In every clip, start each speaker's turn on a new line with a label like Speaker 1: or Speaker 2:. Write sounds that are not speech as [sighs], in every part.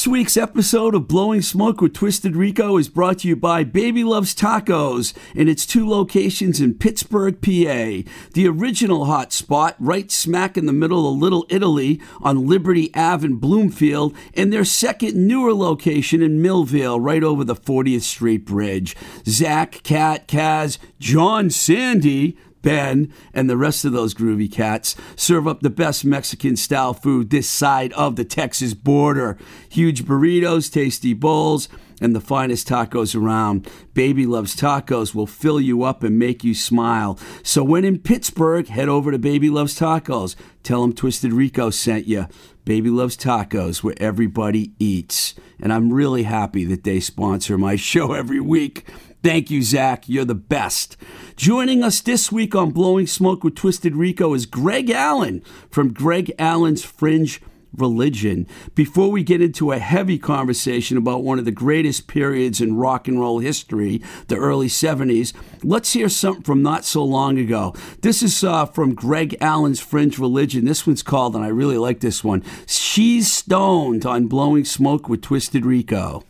Speaker 1: This week's episode of Blowing Smoke with Twisted Rico is brought to you by Baby Loves Tacos in its two locations in Pittsburgh, PA. The original hot spot, right smack in the middle of Little Italy on Liberty Ave in Bloomfield, and their second newer location in Millvale, right over the 40th Street Bridge. Zach, Cat, Kaz, John, Sandy, Ben, and the rest of those groovy cats serve up the best Mexican style food this side of the Texas border. Huge burritos, tasty bowls, and the finest tacos around. Baby Loves Tacos will fill you up and make you smile. So when in Pittsburgh, head over to Baby Loves Tacos. Tell them Twisted Rico sent you. Baby Loves Tacos, where everybody eats. And I'm really happy that they sponsor my [laughs] show every week. Thank you, Zach. You're the best. Joining us this week on Blowing Smoke with Twisted Rico is Greg Allen from Greg Allen's Fringe Religion. Before we get into a heavy conversation about one of the greatest periods in rock and roll history, the early 70s, let's hear something from not so long ago. This is uh, from Greg Allen's Fringe Religion. This one's called, and I really like this one She's Stoned on Blowing Smoke with Twisted Rico.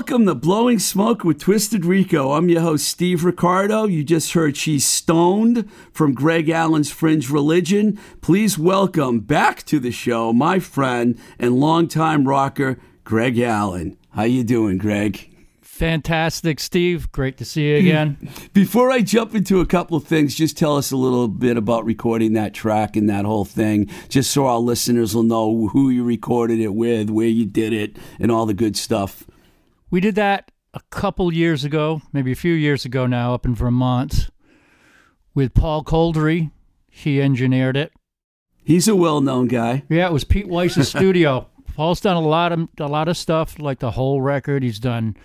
Speaker 1: Welcome to Blowing Smoke with Twisted Rico. I'm your host, Steve Ricardo. You just heard She's Stoned from Greg Allen's Fringe Religion. Please welcome back to the show my friend and longtime rocker, Greg Allen. How you doing, Greg?
Speaker 2: Fantastic, Steve. Great to see you again. [laughs]
Speaker 1: Before I jump into a couple of things, just tell us a little bit about recording that track and that whole thing, just so our listeners will know who you recorded it with, where you did it, and all the good stuff.
Speaker 2: We did that a couple years ago, maybe a few years ago now, up in Vermont with Paul Kolderie. He engineered it.
Speaker 1: He's a well-known guy.
Speaker 2: Yeah, it was Pete Weiss's [laughs] studio. Paul's done a lot of a lot of stuff, like the whole record. He's done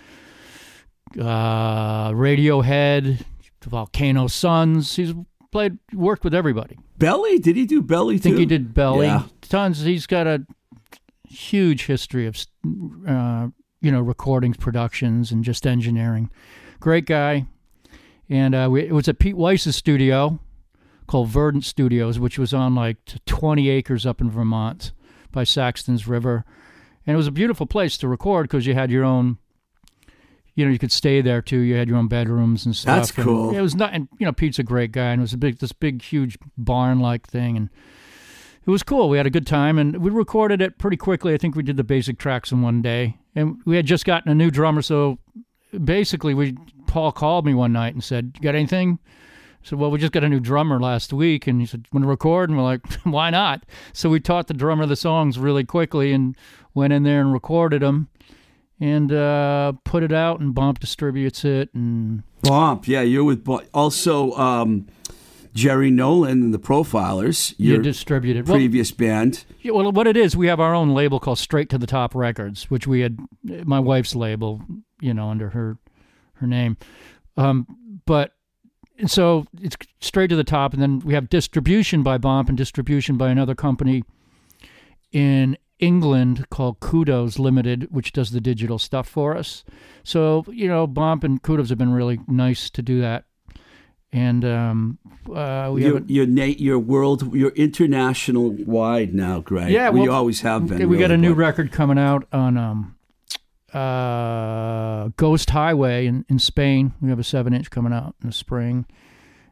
Speaker 2: uh, Radiohead, Volcano Suns. He's played worked with everybody.
Speaker 1: Belly? Did he do Belly
Speaker 2: I think
Speaker 1: too?
Speaker 2: he did Belly.
Speaker 1: Yeah.
Speaker 2: Tons. He's got a huge history of, uh, you know, recordings, productions, and just engineering. Great guy. And uh, we, it was at Pete Weiss's studio called Verdant Studios, which was on like 20 acres up in Vermont by Saxton's River. And it was a beautiful place to record because you had your own, you know, you could stay there too. You had your own bedrooms and stuff.
Speaker 1: That's
Speaker 2: And
Speaker 1: cool.
Speaker 2: It was not, and you know, Pete's a great guy, and it was a big, this big, huge barn-like thing, and it was cool. We had a good time, and we recorded it pretty quickly. I think we did the basic tracks in one day, and we had just gotten a new drummer, so basically, we Paul called me one night and said, "You got anything?" I said, "Well, we just got a new drummer last week," and he said, "Want to record?" And we're like, [laughs] "Why not?" So we taught the drummer the songs really quickly and went in there and recorded them, and uh, put it out. And Bomp distributes it, and
Speaker 1: Bomp. Yeah, you're with Bomp. Also, um, Jerry Nolan and the Profilers,
Speaker 2: you
Speaker 1: your
Speaker 2: distribute it. Well,
Speaker 1: previous band.
Speaker 2: Yeah, well, what it is, we have our own label called Straight to the Top Records, which we had my wife's label, you know, under her her name. Um, but and so it's straight to the top, and then we have distribution by Bomp and distribution by another company in England called Kudos Limited, which does the digital stuff for us. So you know, Bomp and Kudos have been really nice to do that. And um, uh, we
Speaker 1: You're,
Speaker 2: haven't
Speaker 1: you're, world, you're international wide now, Greg.
Speaker 2: Yeah,
Speaker 1: we
Speaker 2: well,
Speaker 1: always have been.
Speaker 2: we got a new
Speaker 1: but-
Speaker 2: record coming out on um, uh, Ghost Highway in, in Spain. We have a seven inch coming out in the spring,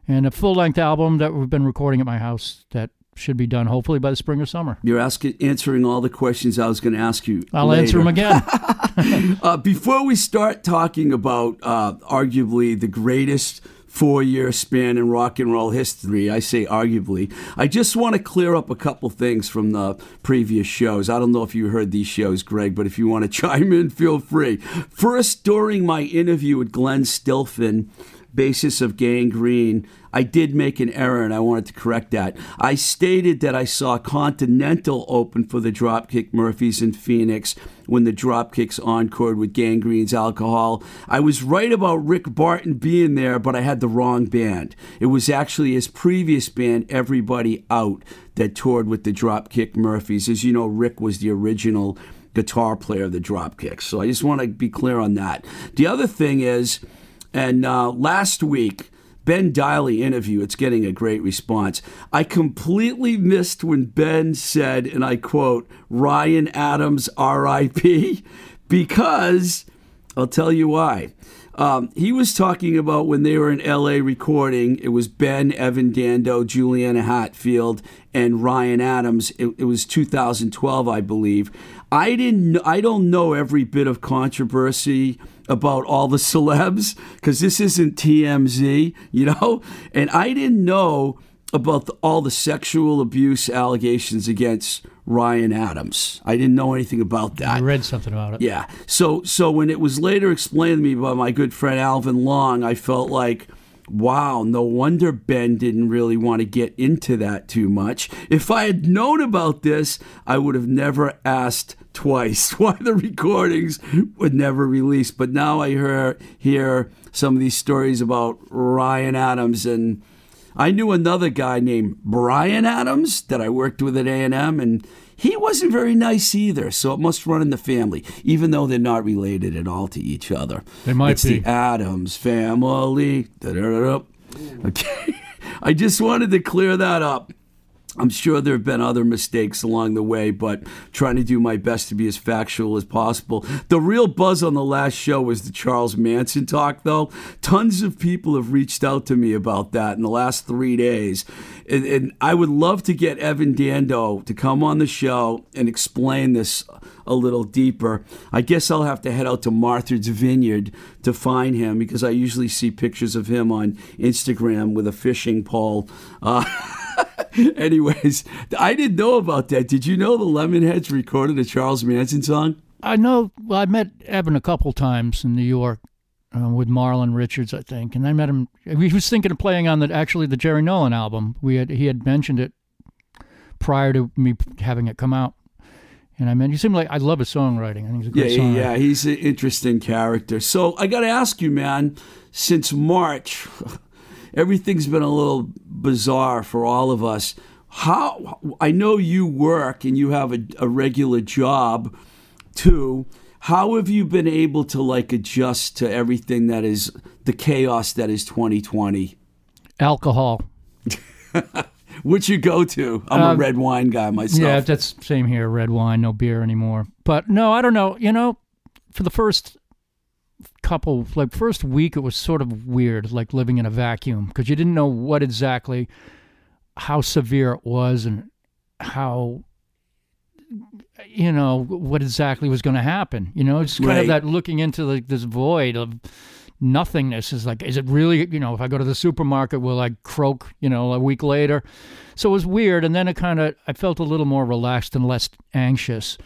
Speaker 2: and a full length album that we've been recording at my house that should be done hopefully by the spring or summer.
Speaker 1: You're asking, answering all the questions I was going to ask you.
Speaker 2: I'll
Speaker 1: later.
Speaker 2: answer them again. [laughs]
Speaker 1: Uh, before we start talking about uh, arguably the greatest four year span in rock and roll history, I say arguably, I just want to clear up a couple things from the previous shows. I don't know if you heard these shows, Greg, but if you want to [laughs] chime in, feel free. First, during my interview with Glen Stilphen, basis of Gang Green, I did make an error and I wanted to correct that. I stated that I saw Continental open for the Dropkick Murphys in Phoenix when the Dropkicks encored with Gang Green's Alcohol. I was right about Rick Barton being there, but I had the wrong band. It was actually his previous band, Everybody Out, that toured with the Dropkick Murphys. As you know, Rick was the original guitar player of the Dropkicks. So I just want to be clear on that. The other thing is, and uh, last week, Ben Deily interview, it's getting a great response. I completely missed when Ben said, and I quote, Ryan Adams RIP, [laughs] because I'll tell you why. Um, he was talking about when they were in LA recording, it was Ben, Evan Dando, Juliana Hatfield, and Ryan Adams. It, it was 2012, I believe. I didn't. I don't know every bit of controversy about all the celebs because this isn't TMZ, you know. And I didn't know about the, all the sexual abuse allegations against Ryan Adams. I didn't know anything about that.
Speaker 2: I read something about it.
Speaker 1: Yeah. So so when it was later explained to me by my good friend Alvin Long, I felt like, wow, no wonder Ben didn't really want to get into that too much. If I had known about this, I would have never asked twice [laughs] why the recordings would never release. But now I hear hear some of these stories about Ryan Adams and I knew another guy named Bryan Adams that I worked with at A&M and he wasn't very nice either, so it must run in the family, even though they're not related at all to each other.
Speaker 2: They might
Speaker 1: it's
Speaker 2: be.
Speaker 1: the Adams family. Da-da-da-da. Okay, [laughs] I just wanted to clear that up. I'm sure there have been other mistakes along the way, but trying to do my best to be as factual as possible. The real buzz on the last show was the Charles Manson talk, though. Tons of people have reached out to me about that in the last three days. And, and I would love to get Evan Dando to come on the show and explain this a little deeper. I guess I'll have to head out to Martha's Vineyard to find him because I usually see pictures of him on Instagram with a fishing pole. Uh, [laughs] [laughs] Anyways, I didn't know about that. Did you know the Lemonheads recorded a Charles Manson song?
Speaker 2: I know. Well, I met Evan a couple times in New York uh, with Marlon Richards, I think, and I met him. He was thinking of playing on the actually the Jerry Nolan album. We had he had mentioned it prior to me having it come out, and I mean, he seemed like I love his songwriting. I think he's a great
Speaker 1: yeah,
Speaker 2: songwriter.
Speaker 1: yeah. He's an interesting character. So I got to ask you, man. Since March, everything's been a little bizarre for all of us. How I know you work and you have a, a regular job too. How have you been able to like adjust to everything that is the chaos that is 2020?
Speaker 2: Alcohol. [laughs]
Speaker 1: What's you go to? I'm a
Speaker 2: Um,
Speaker 1: red wine guy myself.
Speaker 2: Yeah, that's same here. Red wine, no beer anymore. But no, I don't know. You know, for the first couple, like first week, it was sort of weird, like living in a vacuum because you didn't know what exactly, how severe it was, and how, you know, what exactly was going to happen. You know, it's kind
Speaker 1: Right.
Speaker 2: of that looking into like this void of nothingness is like is it really you know if i go to the supermarket will i croak you know a week later so it was weird and then it kind of i felt a little more relaxed and less anxious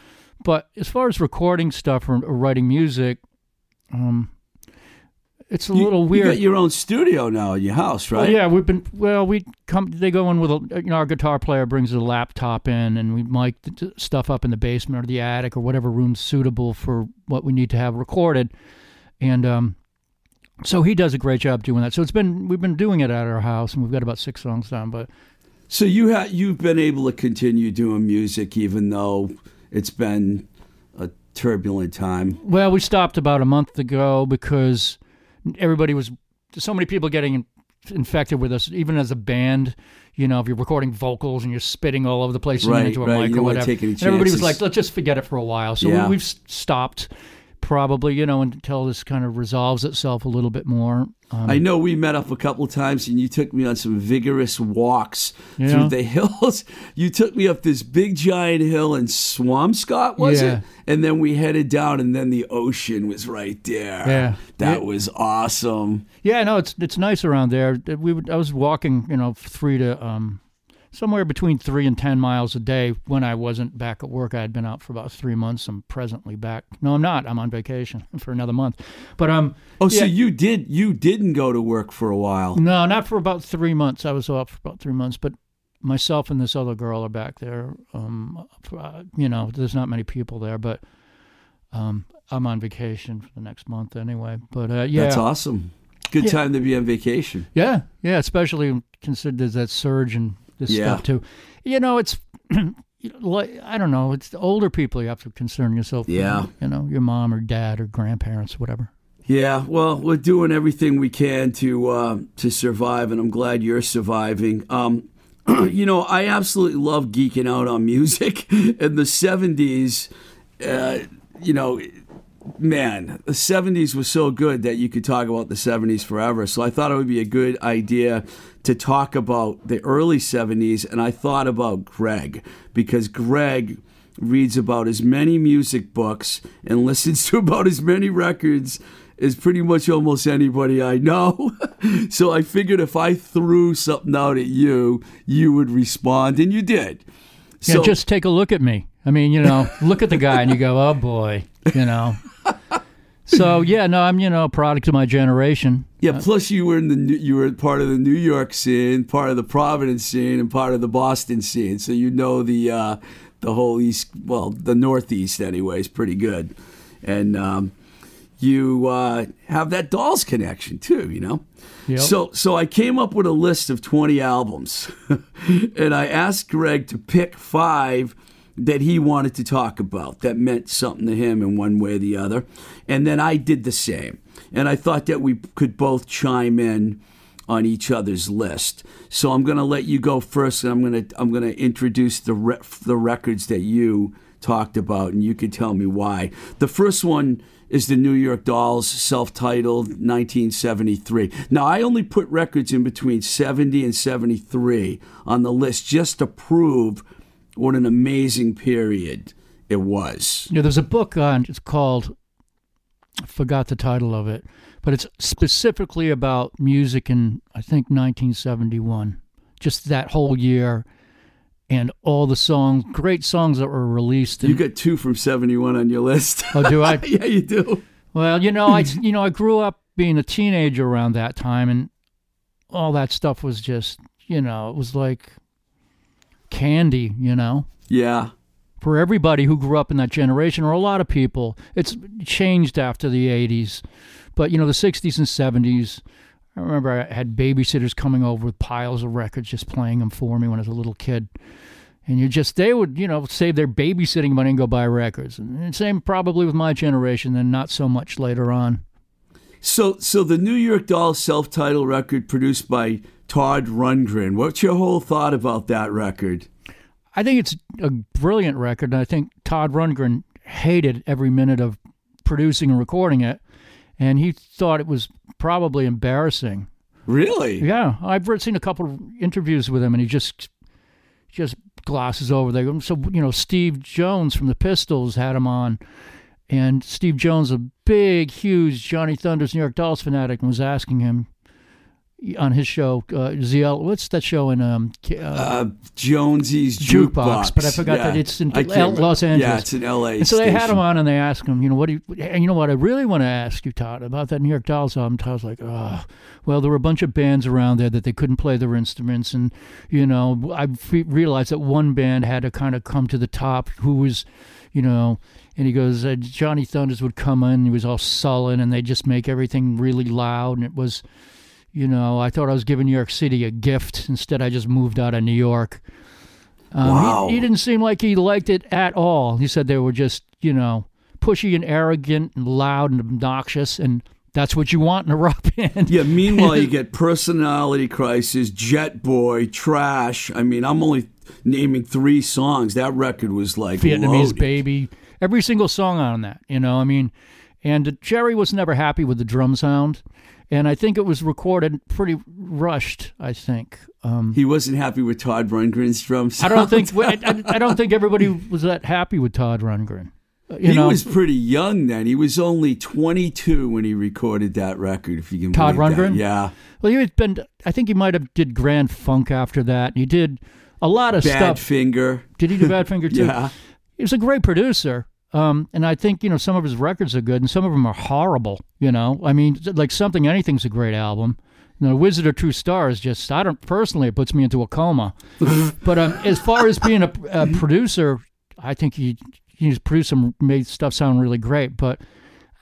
Speaker 2: but as far as recording stuff or, or writing music um it's a
Speaker 1: You-
Speaker 2: little
Speaker 1: You
Speaker 2: weird
Speaker 1: got your own studio now in your house,
Speaker 2: Well,
Speaker 1: right?
Speaker 2: yeah, we've been well. We come. They go in with a. You know, our guitar player brings a laptop in, and we mic stuff up in the basement or the attic or whatever room's suitable for what we need to have recorded. And um, so he does a great job doing that. So it's been we've been doing it at our house, and we've got about six songs down. But
Speaker 1: So you ha- you've been able to continue doing music even though it's been turbulent time.
Speaker 2: well, we stopped about a month ago because everybody was so many people getting infected with us, even as a band. You know, if you're recording vocals and you're spitting all over the place
Speaker 1: Right,
Speaker 2: into a
Speaker 1: right.
Speaker 2: mic
Speaker 1: You
Speaker 2: or whatever, and everybody was like, "Let's just forget it for a while." So
Speaker 1: Yeah.
Speaker 2: we, we've stopped, probably, you know, until this kind of resolves itself a little bit more. Um,
Speaker 1: I know we met up a couple of times and you took me on some vigorous walks
Speaker 2: Yeah.
Speaker 1: through the [laughs] hills. You took me up this big giant hill in Swampscott, was
Speaker 2: Yeah.
Speaker 1: it? And then we headed down and then the ocean was right there.
Speaker 2: Yeah.
Speaker 1: That
Speaker 2: Yeah.
Speaker 1: was awesome.
Speaker 2: Yeah, no, it's it's nice around there. We would, I was walking, you know, three to um, somewhere between three and ten miles a day when I wasn't back at work. I had been out for about three months. I'm presently back. No, I'm not. I'm on vacation [laughs] for another month. But um,
Speaker 1: Oh, so you did you didn't go to work for a while.
Speaker 2: no, not for about three months. I was off for about three months, but myself and this other girl are back there. Um, uh, you know, there's not many people there, but um, I'm on vacation for the next month anyway. But uh, yeah,
Speaker 1: That's awesome. Good
Speaker 2: Yeah.
Speaker 1: time to be on vacation.
Speaker 2: Yeah, yeah, especially considered there's that surge and this
Speaker 1: Yeah.
Speaker 2: stuff too. You know, it's [clears throat] like I don't know. It's the older people you have to concern yourself. with,
Speaker 1: Yeah.
Speaker 2: you know, your mom or dad or grandparents, whatever.
Speaker 1: Yeah, well, we're doing everything we can to uh, to survive, and I'm glad you're surviving. Um, [clears throat] you know, I absolutely love geeking out on music. [laughs] In the '70s, uh, you know, man, the '70s was so good that you could talk about the '70s forever. So I thought it would be a good idea to talk about the early '70s, and I thought about Greg because Greg reads about as many music books and [laughs] listens to about as many records as pretty much almost anybody I know. [laughs] so I figured if I threw something out at you, you would respond, and you did.
Speaker 2: Yeah,
Speaker 1: So
Speaker 2: just take a look at me. I mean, you know, look at the guy and you go, oh boy, you know. So yeah, no, I'm you know a product of my generation.
Speaker 1: yeah. Plus, you were in the New- you were part of the New York scene, part of the Providence scene, and part of the Boston scene. So you know the uh, the whole East, well, the Northeast, anyways, pretty good. And um, you uh, have that Dolls connection too, you know.
Speaker 2: Yep.
Speaker 1: So, so I came up with a list of 20 albums, [laughs] and I asked Greg to pick five that he wanted to talk about that meant something to him in one way or the other, and then I did the same. And I thought that we could both chime in on each other's list. So I'm going to let you go first, and I'm going to I'm going to introduce the re- the records that you talked about, and you can tell me why. The first one is the New York Dolls, self-titled 1973. Now I only put records in between 70 and 73 on the list just to prove what an amazing period it was.
Speaker 2: You know, there's a book on. It's called. I forgot the title of it, but it's specifically about music in I think 1971. Just that whole year, and all the songs, great songs that were released.
Speaker 1: You
Speaker 2: And,
Speaker 1: got two from 71 on your list.
Speaker 2: oh, do I? [laughs]
Speaker 1: yeah, you do.
Speaker 2: Well, you know, I [laughs] you know I grew up being a teenager around that time, and all that stuff was just you know it was like candy, you know,
Speaker 1: Yeah.
Speaker 2: for everybody who grew up in that generation, or a lot of people. It's changed after the '80s, but you know the '60s and '70s I remember I had babysitters coming over with piles of records, just playing them for me when I was a little kid. And you just, they would, you know, save their babysitting money and go buy records. And same probably with my generation, and not so much later on.
Speaker 1: So, so the New York Dolls self-titled record produced by Todd Rundgren. What's your whole thought about that record?
Speaker 2: I think it's a brilliant record, and I think Todd Rundgren hated every minute of producing and recording it, and he thought it was probably embarrassing.
Speaker 1: Really?
Speaker 2: Yeah, I've seen a couple of interviews with him, and he just just glosses over there. So you know, Steve Jones from the Pistols had him on, and Steve Jones, a big, huge Johnny Thunders New York Dolls fanatic, and was asking him on his show, uh, ZL. What's that show in um, uh,
Speaker 1: Uh, Jonesy's
Speaker 2: Jukebox?
Speaker 1: Jukebox.
Speaker 2: But I forgot
Speaker 1: Yeah.
Speaker 2: that it's in L- Los Angeles.
Speaker 1: Yeah, it's in L.A.
Speaker 2: And so they had
Speaker 1: station.
Speaker 2: him on, and they asked him, you know, what do you, and you know what? I really want to ask you, Todd, about that New York Dolls album. Todd's like, oh, well, there were a bunch of bands around there that they couldn't play their instruments, and you know, I realized that one band had to kind of come to the top, who was, you know. And he goes, uh, Johnny Thunders would come in, he was all sullen, and they just make everything really loud. And it was, you know, I thought I was giving New York City a gift. Instead, I just moved out of New York. Um, he-
Speaker 1: Wow.
Speaker 2: he, didn't seem like he liked it at all. He said they were just, you know, pushy and arrogant and loud and obnoxious, and that's what you want in a [laughs] rock band.
Speaker 1: Yeah. Meanwhile, you [laughs] get personality crisis, Jet Boy, Trash. I mean, I'm only naming three songs. That record was like
Speaker 2: Vietnamese
Speaker 1: loaded.
Speaker 2: baby, every single song on that, you know. I mean, and Jerry was never happy with the drum sound, and I think it was recorded pretty rushed. I think. Um,
Speaker 1: He wasn't happy with Todd Rundgren's drums.
Speaker 2: I don't think I, I- [laughs] I don't think everybody was that happy with Todd Rundgren. Uh, You
Speaker 1: he
Speaker 2: know,
Speaker 1: was pretty young then. He was only 22 when he recorded that record. If you can
Speaker 2: Todd
Speaker 1: believe that.
Speaker 2: Rundgren?
Speaker 1: Yeah.
Speaker 2: well, he had been. I think he might have did Grand Funk after that. He did a lot of
Speaker 1: Bad
Speaker 2: stuff.
Speaker 1: Finger.
Speaker 2: Did he do Badfinger too? [laughs]
Speaker 1: Yeah.
Speaker 2: he was a great producer. Um, and I think you know some of his records are good, and some of them are horrible. You know, I mean, like something anything's a great album. You know, Wizard of True Stars just I don't personally it puts me into a coma. [laughs] but um, as far as being a, a producer, I think he he's produced some made stuff sound really great. But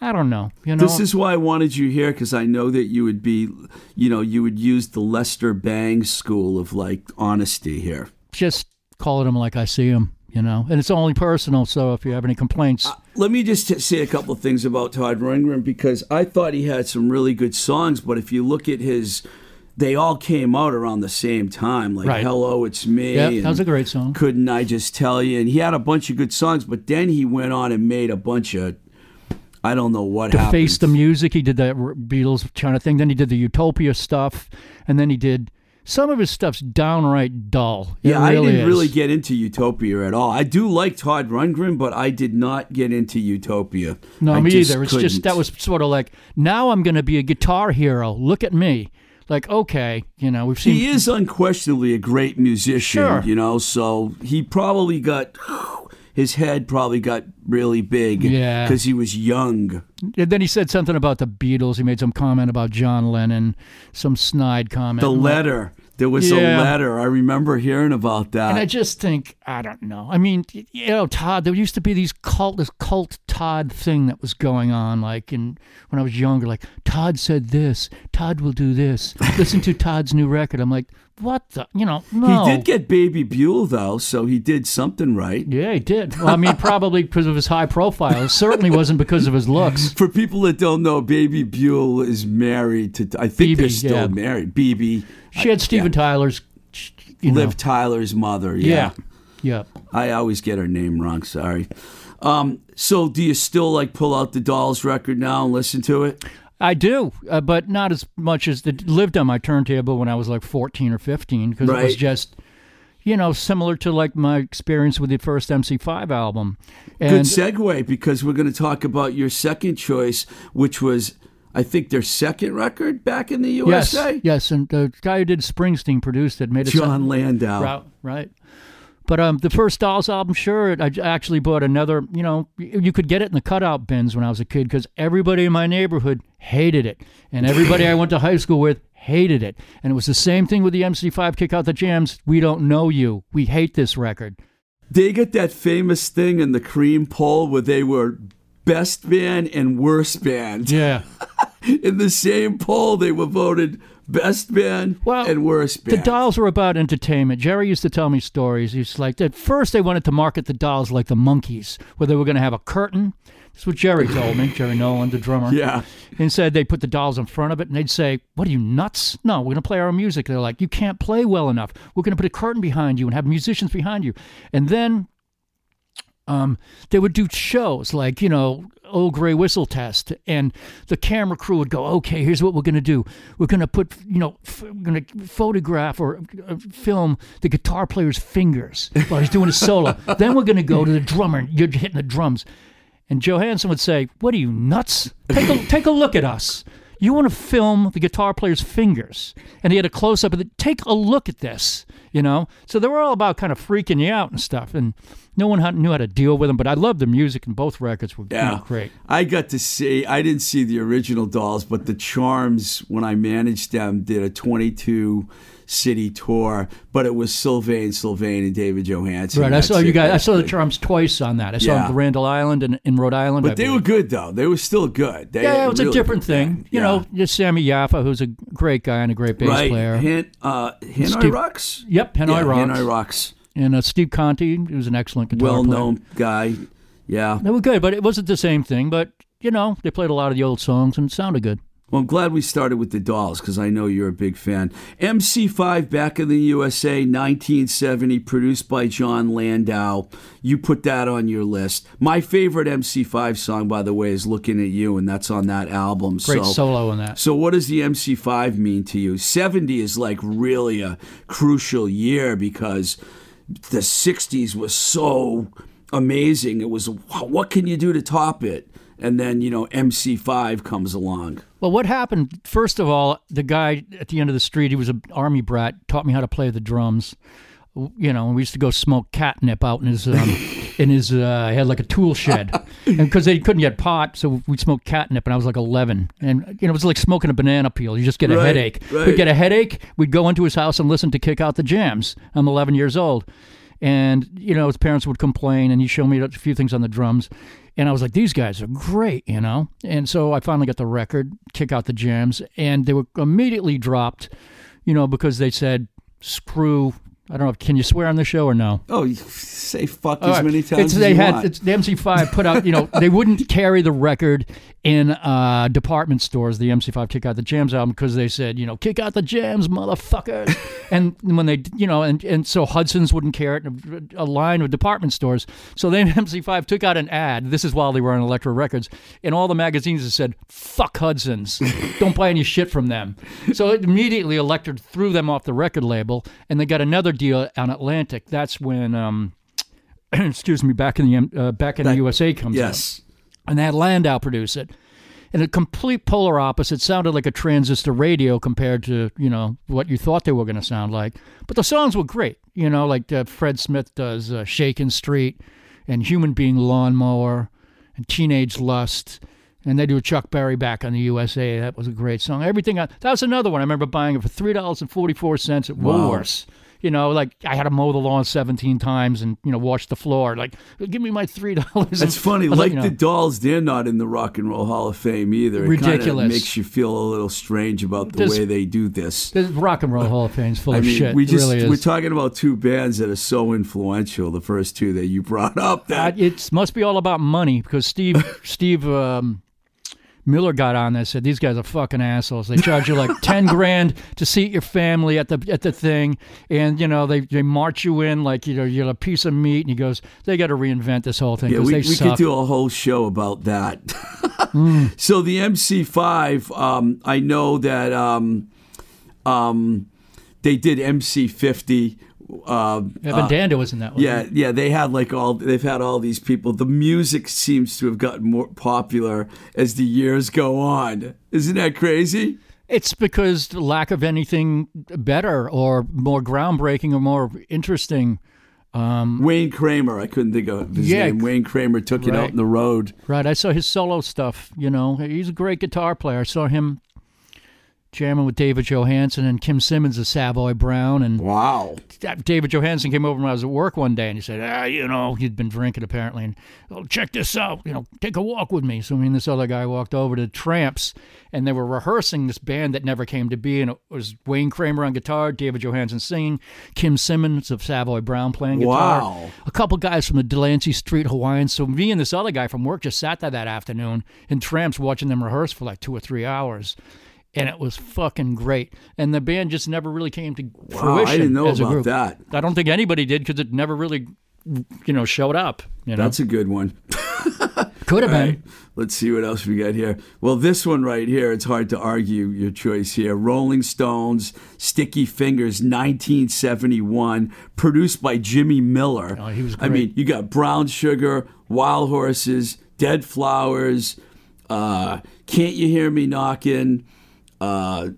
Speaker 2: I don't know. You know,
Speaker 1: This is why I wanted you here because I know that you would be, you know, you would use the Lester Bang school of like honesty here.
Speaker 2: just calling him like I see him. You know, and it's only personal. So if you have any complaints, uh,
Speaker 1: Let me just t- say a couple of things about Todd Rundgren because I thought he had some really good songs, but if you look at his, they all came out around the same time, like
Speaker 2: Right.
Speaker 1: "Hello, It's Me."
Speaker 2: yeah, that was a great song.
Speaker 1: Couldn't I just tell you? And he had a bunch of good songs, but then he went on and made a bunch of, I don't know what
Speaker 2: to
Speaker 1: happened.
Speaker 2: face the music. He did that Beatles kind of thing. Then he did the Utopia stuff, and then he did some of his stuff's downright dull. It
Speaker 1: Yeah, I didn't
Speaker 2: is.
Speaker 1: really get into Utopia at all. I do like Todd Rundgren, but I did not get into Utopia.
Speaker 2: No,
Speaker 1: I
Speaker 2: me
Speaker 1: just
Speaker 2: either. It's just that was sort of like now I'm going to be a guitar hero. Look at me. Like okay, you know we've seen.
Speaker 1: He is unquestionably a great musician,
Speaker 2: Sure.
Speaker 1: you know, so he probably got his head probably got really big
Speaker 2: Yeah.
Speaker 1: because he was young.
Speaker 2: And then he said something about the Beatles. He made some comment about John Lennon, some snide comment.
Speaker 1: The letter, there was
Speaker 2: Yeah.
Speaker 1: a letter. I remember hearing about that.
Speaker 2: And I just think, I don't know. I mean, you know, Todd, there used to be these cult, this cult Todd thing that was going on, like in when I was younger, like Todd said this, Todd will do this. [laughs] Listen to Todd's new record. I'm like, what the, you know, no.
Speaker 1: He did get Bebe Buell though, so he did something right.
Speaker 2: yeah, he did. Well, I mean, [laughs] probably because of his high profile. It certainly wasn't because of his looks. [laughs]
Speaker 1: For people that don't know, Bebe Buell is married to. I think they're still
Speaker 2: yeah.
Speaker 1: married. BB,
Speaker 2: She had Steven Tyler's, you know,
Speaker 1: Liv Tyler's mother.
Speaker 2: yeah,
Speaker 1: Yeah.
Speaker 2: yeah.
Speaker 1: I always get her name wrong. Sorry. Um, so, do you still like pull out the Dolls record now and listen to it?
Speaker 2: I do, uh, but not as much as it lived on my turntable when I was like 14 or 15 because it was just, you know, similar to like my experience with the first MC5 album.
Speaker 1: Good segue because we're going to talk about your second choice, which was, I think, their second record back in the USA.
Speaker 2: yes, yes, and the guy who did Springsteen produced it, made it sound-
Speaker 1: Jon Landau.
Speaker 2: Right, right. But um, the first Dolls album, sure, I actually bought another. You know, you could get it in the cutout bins when I was a kid because everybody in my neighborhood hated it, and everybody I went to high school with hated it. And it was the same thing with the MC5 Kick Out the Jams. We don't know you. We hate this record.
Speaker 1: They get that famous thing in the Creem poll where they were best band and worst band.
Speaker 2: Yeah, [laughs]
Speaker 1: In the same poll, they were voted best band
Speaker 2: Well,
Speaker 1: and worst band.
Speaker 2: The dolls were about entertainment. Jerry used to tell me stories. He's like, at first they wanted to market the dolls like the monkeys, where they were going to have a curtain. That's what Jerry told me, Jerry Nolan, the drummer. [laughs]
Speaker 1: Yeah.
Speaker 2: And said they put the dolls in front of it and they'd say, What are you, nuts? No, we're going to play our music. They're like, You can't play well enough. We're going to put a curtain behind you and have musicians behind you. And then um, they would do shows like, you know, Old Gray Whistle Test, and the camera crew would go, okay, here's what we're going to do. We're going to put, you know, f- we're going to photograph or uh, film the guitar player's fingers while he's doing a solo. [laughs] then we're going to go to the drummer, and you're hitting the drums. And Johansen would say, what are you, nuts? Take a, [laughs] take a look at us. You want to film the guitar player's fingers. And he had a close up of it. Take a look at this, you know? So they were all about kind of freaking you out and stuff. And no one knew how to deal with them. But I loved the music, and both records were you know, great.
Speaker 1: I got to see. I didn't see the original Dolls, but the Charms when I managed them did a 22 city tour. But it was Sylvain, Sylvain, and David Johansen.
Speaker 2: Right, I saw you guys. I saw the. Charms twice on that. I saw
Speaker 1: Yeah.
Speaker 2: them at Randall Island and in Rhode Island. I
Speaker 1: But they were good though. They were still good. They
Speaker 2: Yeah, it was a different thing. You
Speaker 1: Yeah.
Speaker 2: know, just Sami Yaffa, who's a great guy and a great bass
Speaker 1: right?
Speaker 2: player.
Speaker 1: Han, uh, Hanoi
Speaker 2: Steve-
Speaker 1: Rocks.
Speaker 2: Yep, Hanoi
Speaker 1: yeah,
Speaker 2: Rocks.
Speaker 1: Hanoi Rocks.
Speaker 2: And uh, Steve Conte, was an excellent guitar player.
Speaker 1: Well-known guy. Yeah.
Speaker 2: They were good, but it wasn't the same thing. But you know, they played a lot of the old songs and it sounded good.
Speaker 1: Well, I'm glad we started with the Dolls because I know you're a big fan. MC5 back in the USA, 1970, produced by Jon Landau. You put that on your list. My favorite MC5 song, by the way, is "Looking at You," and that's on that album.
Speaker 2: Great
Speaker 1: so,
Speaker 2: solo in that.
Speaker 1: So, what does the MC5 mean to you? 70 is like really a crucial year because the 60s was so amazing. It was, what can you do to top it? And then, you know, MC5 comes along.
Speaker 2: Well, what happened? First of all, the guy at the end of the street, he was an army brat, taught me how to play the drums. You know, and we used to go smoke catnip out in his um, [laughs] in his. Uh, had like a tool shed, [laughs] and because they couldn't get pot, so we smoked catnip. And I was like eleven, and you know, it was like smoking a banana peel. You just get a
Speaker 1: Right,
Speaker 2: headache.
Speaker 1: right.
Speaker 2: We'd get a headache. We'd go into his house and listen to Kick Out the Jams. I'm eleven years old, and you know, his parents would complain, and he'd show me a few things on the drums. And I was like, these guys are great, you know? And so I finally got the record, Kick Out the Jams, and they were immediately dropped, you know, because they said, screw. I don't know. Can you swear on the show or no?
Speaker 1: Oh, you say fuck
Speaker 2: All
Speaker 1: as
Speaker 2: right.
Speaker 1: many times
Speaker 2: It's,
Speaker 1: as
Speaker 2: they
Speaker 1: you
Speaker 2: had
Speaker 1: want.
Speaker 2: it's, the MC5 put out. You know, [laughs] they wouldn't carry the record in uh, department stores. The MC5 kick out the jams album because they said, you know, kick out the jams, motherfuckers. [laughs] and when they, you know, and and so Hudson's wouldn't carry it. in A line of department stores. So then [laughs] MC5 took out an ad. This is while they were on Elektra Records, and all the magazines that said, "Fuck Hudson's, don't buy any shit from them." So it immediately Elektra threw them off the record label, and they got another deal on Atlantic. That's when. Um, [clears throat] excuse me, back in the uh, back in the USA comes out,
Speaker 1: yes.
Speaker 2: and they had Landau produce it. And a complete polar opposite sounded like a transistor radio compared to you know what you thought they were going to sound like. But the songs were great, you know, like uh, Fred Smith does uh, "Shakin' Street" and "Human Being Lawnmower" and "Teenage Lust." And they do Chuck Berry back on the USA. That was a great song. Everything uh, that was another one. I remember buying it for three dollars and forty four cents at
Speaker 1: Wow.
Speaker 2: You know, like I had to mow the lawn seventeen times and you know wash the floor. Like, give me my three [laughs] dollars.
Speaker 1: It's funny,
Speaker 2: was
Speaker 1: like
Speaker 2: you know,
Speaker 1: the Dolls, they're not in the Rock and Roll Hall of Fame either. It
Speaker 2: Ridiculous.
Speaker 1: makes you feel a little strange about the
Speaker 2: This-
Speaker 1: way they do this.
Speaker 2: the Rock and Roll Hall of Fame is full
Speaker 1: I
Speaker 2: of
Speaker 1: mean,
Speaker 2: shit.
Speaker 1: we just
Speaker 2: really
Speaker 1: we're talking about two bands that are so influential. The first two that you brought up.
Speaker 2: Uh,
Speaker 1: That
Speaker 2: it must be all about money because Steve [laughs] Steve um, Miller got on there and said these guys are fucking assholes. They charge you like [laughs] ten grand to seat your family at the at the thing, and you know they, they march you in like you know you're a piece of meat. And he goes, they got to reinvent this whole thing
Speaker 1: yeah, we,
Speaker 2: they
Speaker 1: we could do a whole show about that. [laughs]
Speaker 2: Mm.
Speaker 1: So the MC5, um, I know that um, um, they did MC50. Uh,
Speaker 2: Evan Dando was in that one.
Speaker 1: Yeah, yeah, they had like all they've had all these people. The music seems to have gotten more popular as the years go on. Isn't that crazy?
Speaker 2: It's because the lack of anything better or more groundbreaking or more interesting.
Speaker 1: Wayne Kramer, I couldn't think of his
Speaker 2: Yeah.
Speaker 1: name. Wayne Kramer took it out
Speaker 2: Right.
Speaker 1: in the road.
Speaker 2: Right. I saw his solo stuff. You know, he's a great guitar player. I saw him jamming with David Johansen and Kim Simmonds of Savoy Brown. And
Speaker 1: Wow.
Speaker 2: David Johansen came over when I was at work one day and he said, ah, you know, he'd been drinking apparently. And, oh, check this out, you know, take a walk with me. So me and this other guy walked over to Tramps and they were rehearsing this band that never came to be. And it was Wayne Kramer on guitar, David Johansen singing, Kim Simmonds of Savoy Brown playing guitar.
Speaker 1: Wow.
Speaker 2: A couple guys from the Delancey Street Hawaiians. So me and this other guy from work just sat there that afternoon in Tramps watching them rehearse for like two or three hours. And it was fucking great. And the band just never really came to
Speaker 1: Wow,
Speaker 2: fruition.
Speaker 1: I didn't know
Speaker 2: as a
Speaker 1: about
Speaker 2: group.
Speaker 1: that.
Speaker 2: I don't think anybody did because it never really, you know, showed up. You know,
Speaker 1: That's a good one. [laughs]
Speaker 2: could have been.
Speaker 1: right, let's see what else we got here. Well, this one right here, it's hard to argue your choice here. Rolling Stones, Sticky Fingers, 1971, produced by Jimmy Miller.
Speaker 2: Oh, he was
Speaker 1: I mean, you got Brown Sugar, Wild Horses, Dead Flowers, uh, Can't You Hear Me Knocking? Uh,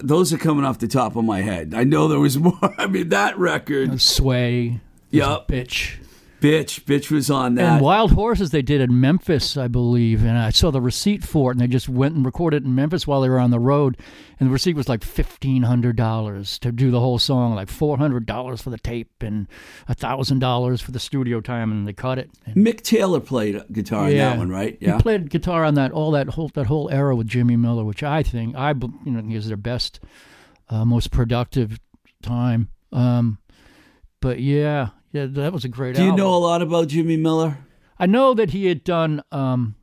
Speaker 1: those are coming off the top of my head. I know there was [laughs] more. I mean, that record,
Speaker 2: Sway.
Speaker 1: Yup.
Speaker 2: Bitch.
Speaker 1: Bitch, bitch was on that.
Speaker 2: And Wild Horses they did in Memphis, I believe, and I saw the receipt for it, and they just went and recorded in Memphis while they were on the road, and the receipt was like fifteen hundred dollars to do the whole song, like four hundred dollars for the tape and thousand dollars for the studio time, and they cut it. And
Speaker 1: Mick Taylor played guitar on that one, right?
Speaker 2: Yeah, he played guitar on that all that whole that whole era with Jimmy Miller, which I think I you know is their best, uh, most productive time. Um, but yeah, yeah, that was a great.
Speaker 1: Do you
Speaker 2: album.
Speaker 1: know a lot about Jimmy Miller?
Speaker 2: I know that he had done. Um,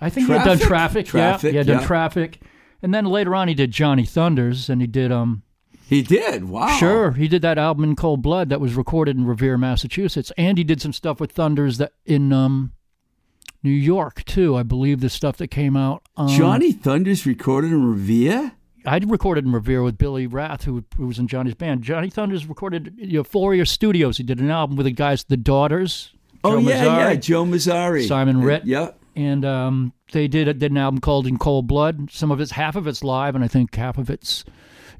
Speaker 2: I think he had done
Speaker 1: Traffic?
Speaker 2: traffic.
Speaker 1: Traffic,
Speaker 2: yeah, he had done
Speaker 1: yeah.
Speaker 2: traffic, and then later on he did Johnny Thunders, and he did um.
Speaker 1: He did. Wow.
Speaker 2: Sure, he did that album in Cold Blood that was recorded in Revere, Massachusetts, and he did some stuff with Thunders that in um, New York too. I believe the stuff that came out. Um,
Speaker 1: Johnny Thunders recorded in Revere.
Speaker 2: I recorded in Revere with Billy Rath, who, who was in Johnny's band. Johnny Thunders recorded at Euphoria Studios. He did an album with the guys, the Daughters.
Speaker 1: Oh
Speaker 2: Joe
Speaker 1: yeah,
Speaker 2: Mazzari,
Speaker 1: yeah, Joe Mazzari,
Speaker 2: Simon Ritt.
Speaker 1: Yeah.
Speaker 2: and um, they did did an album called In Cold Blood. Some of it's half of it's live, and I think half of it's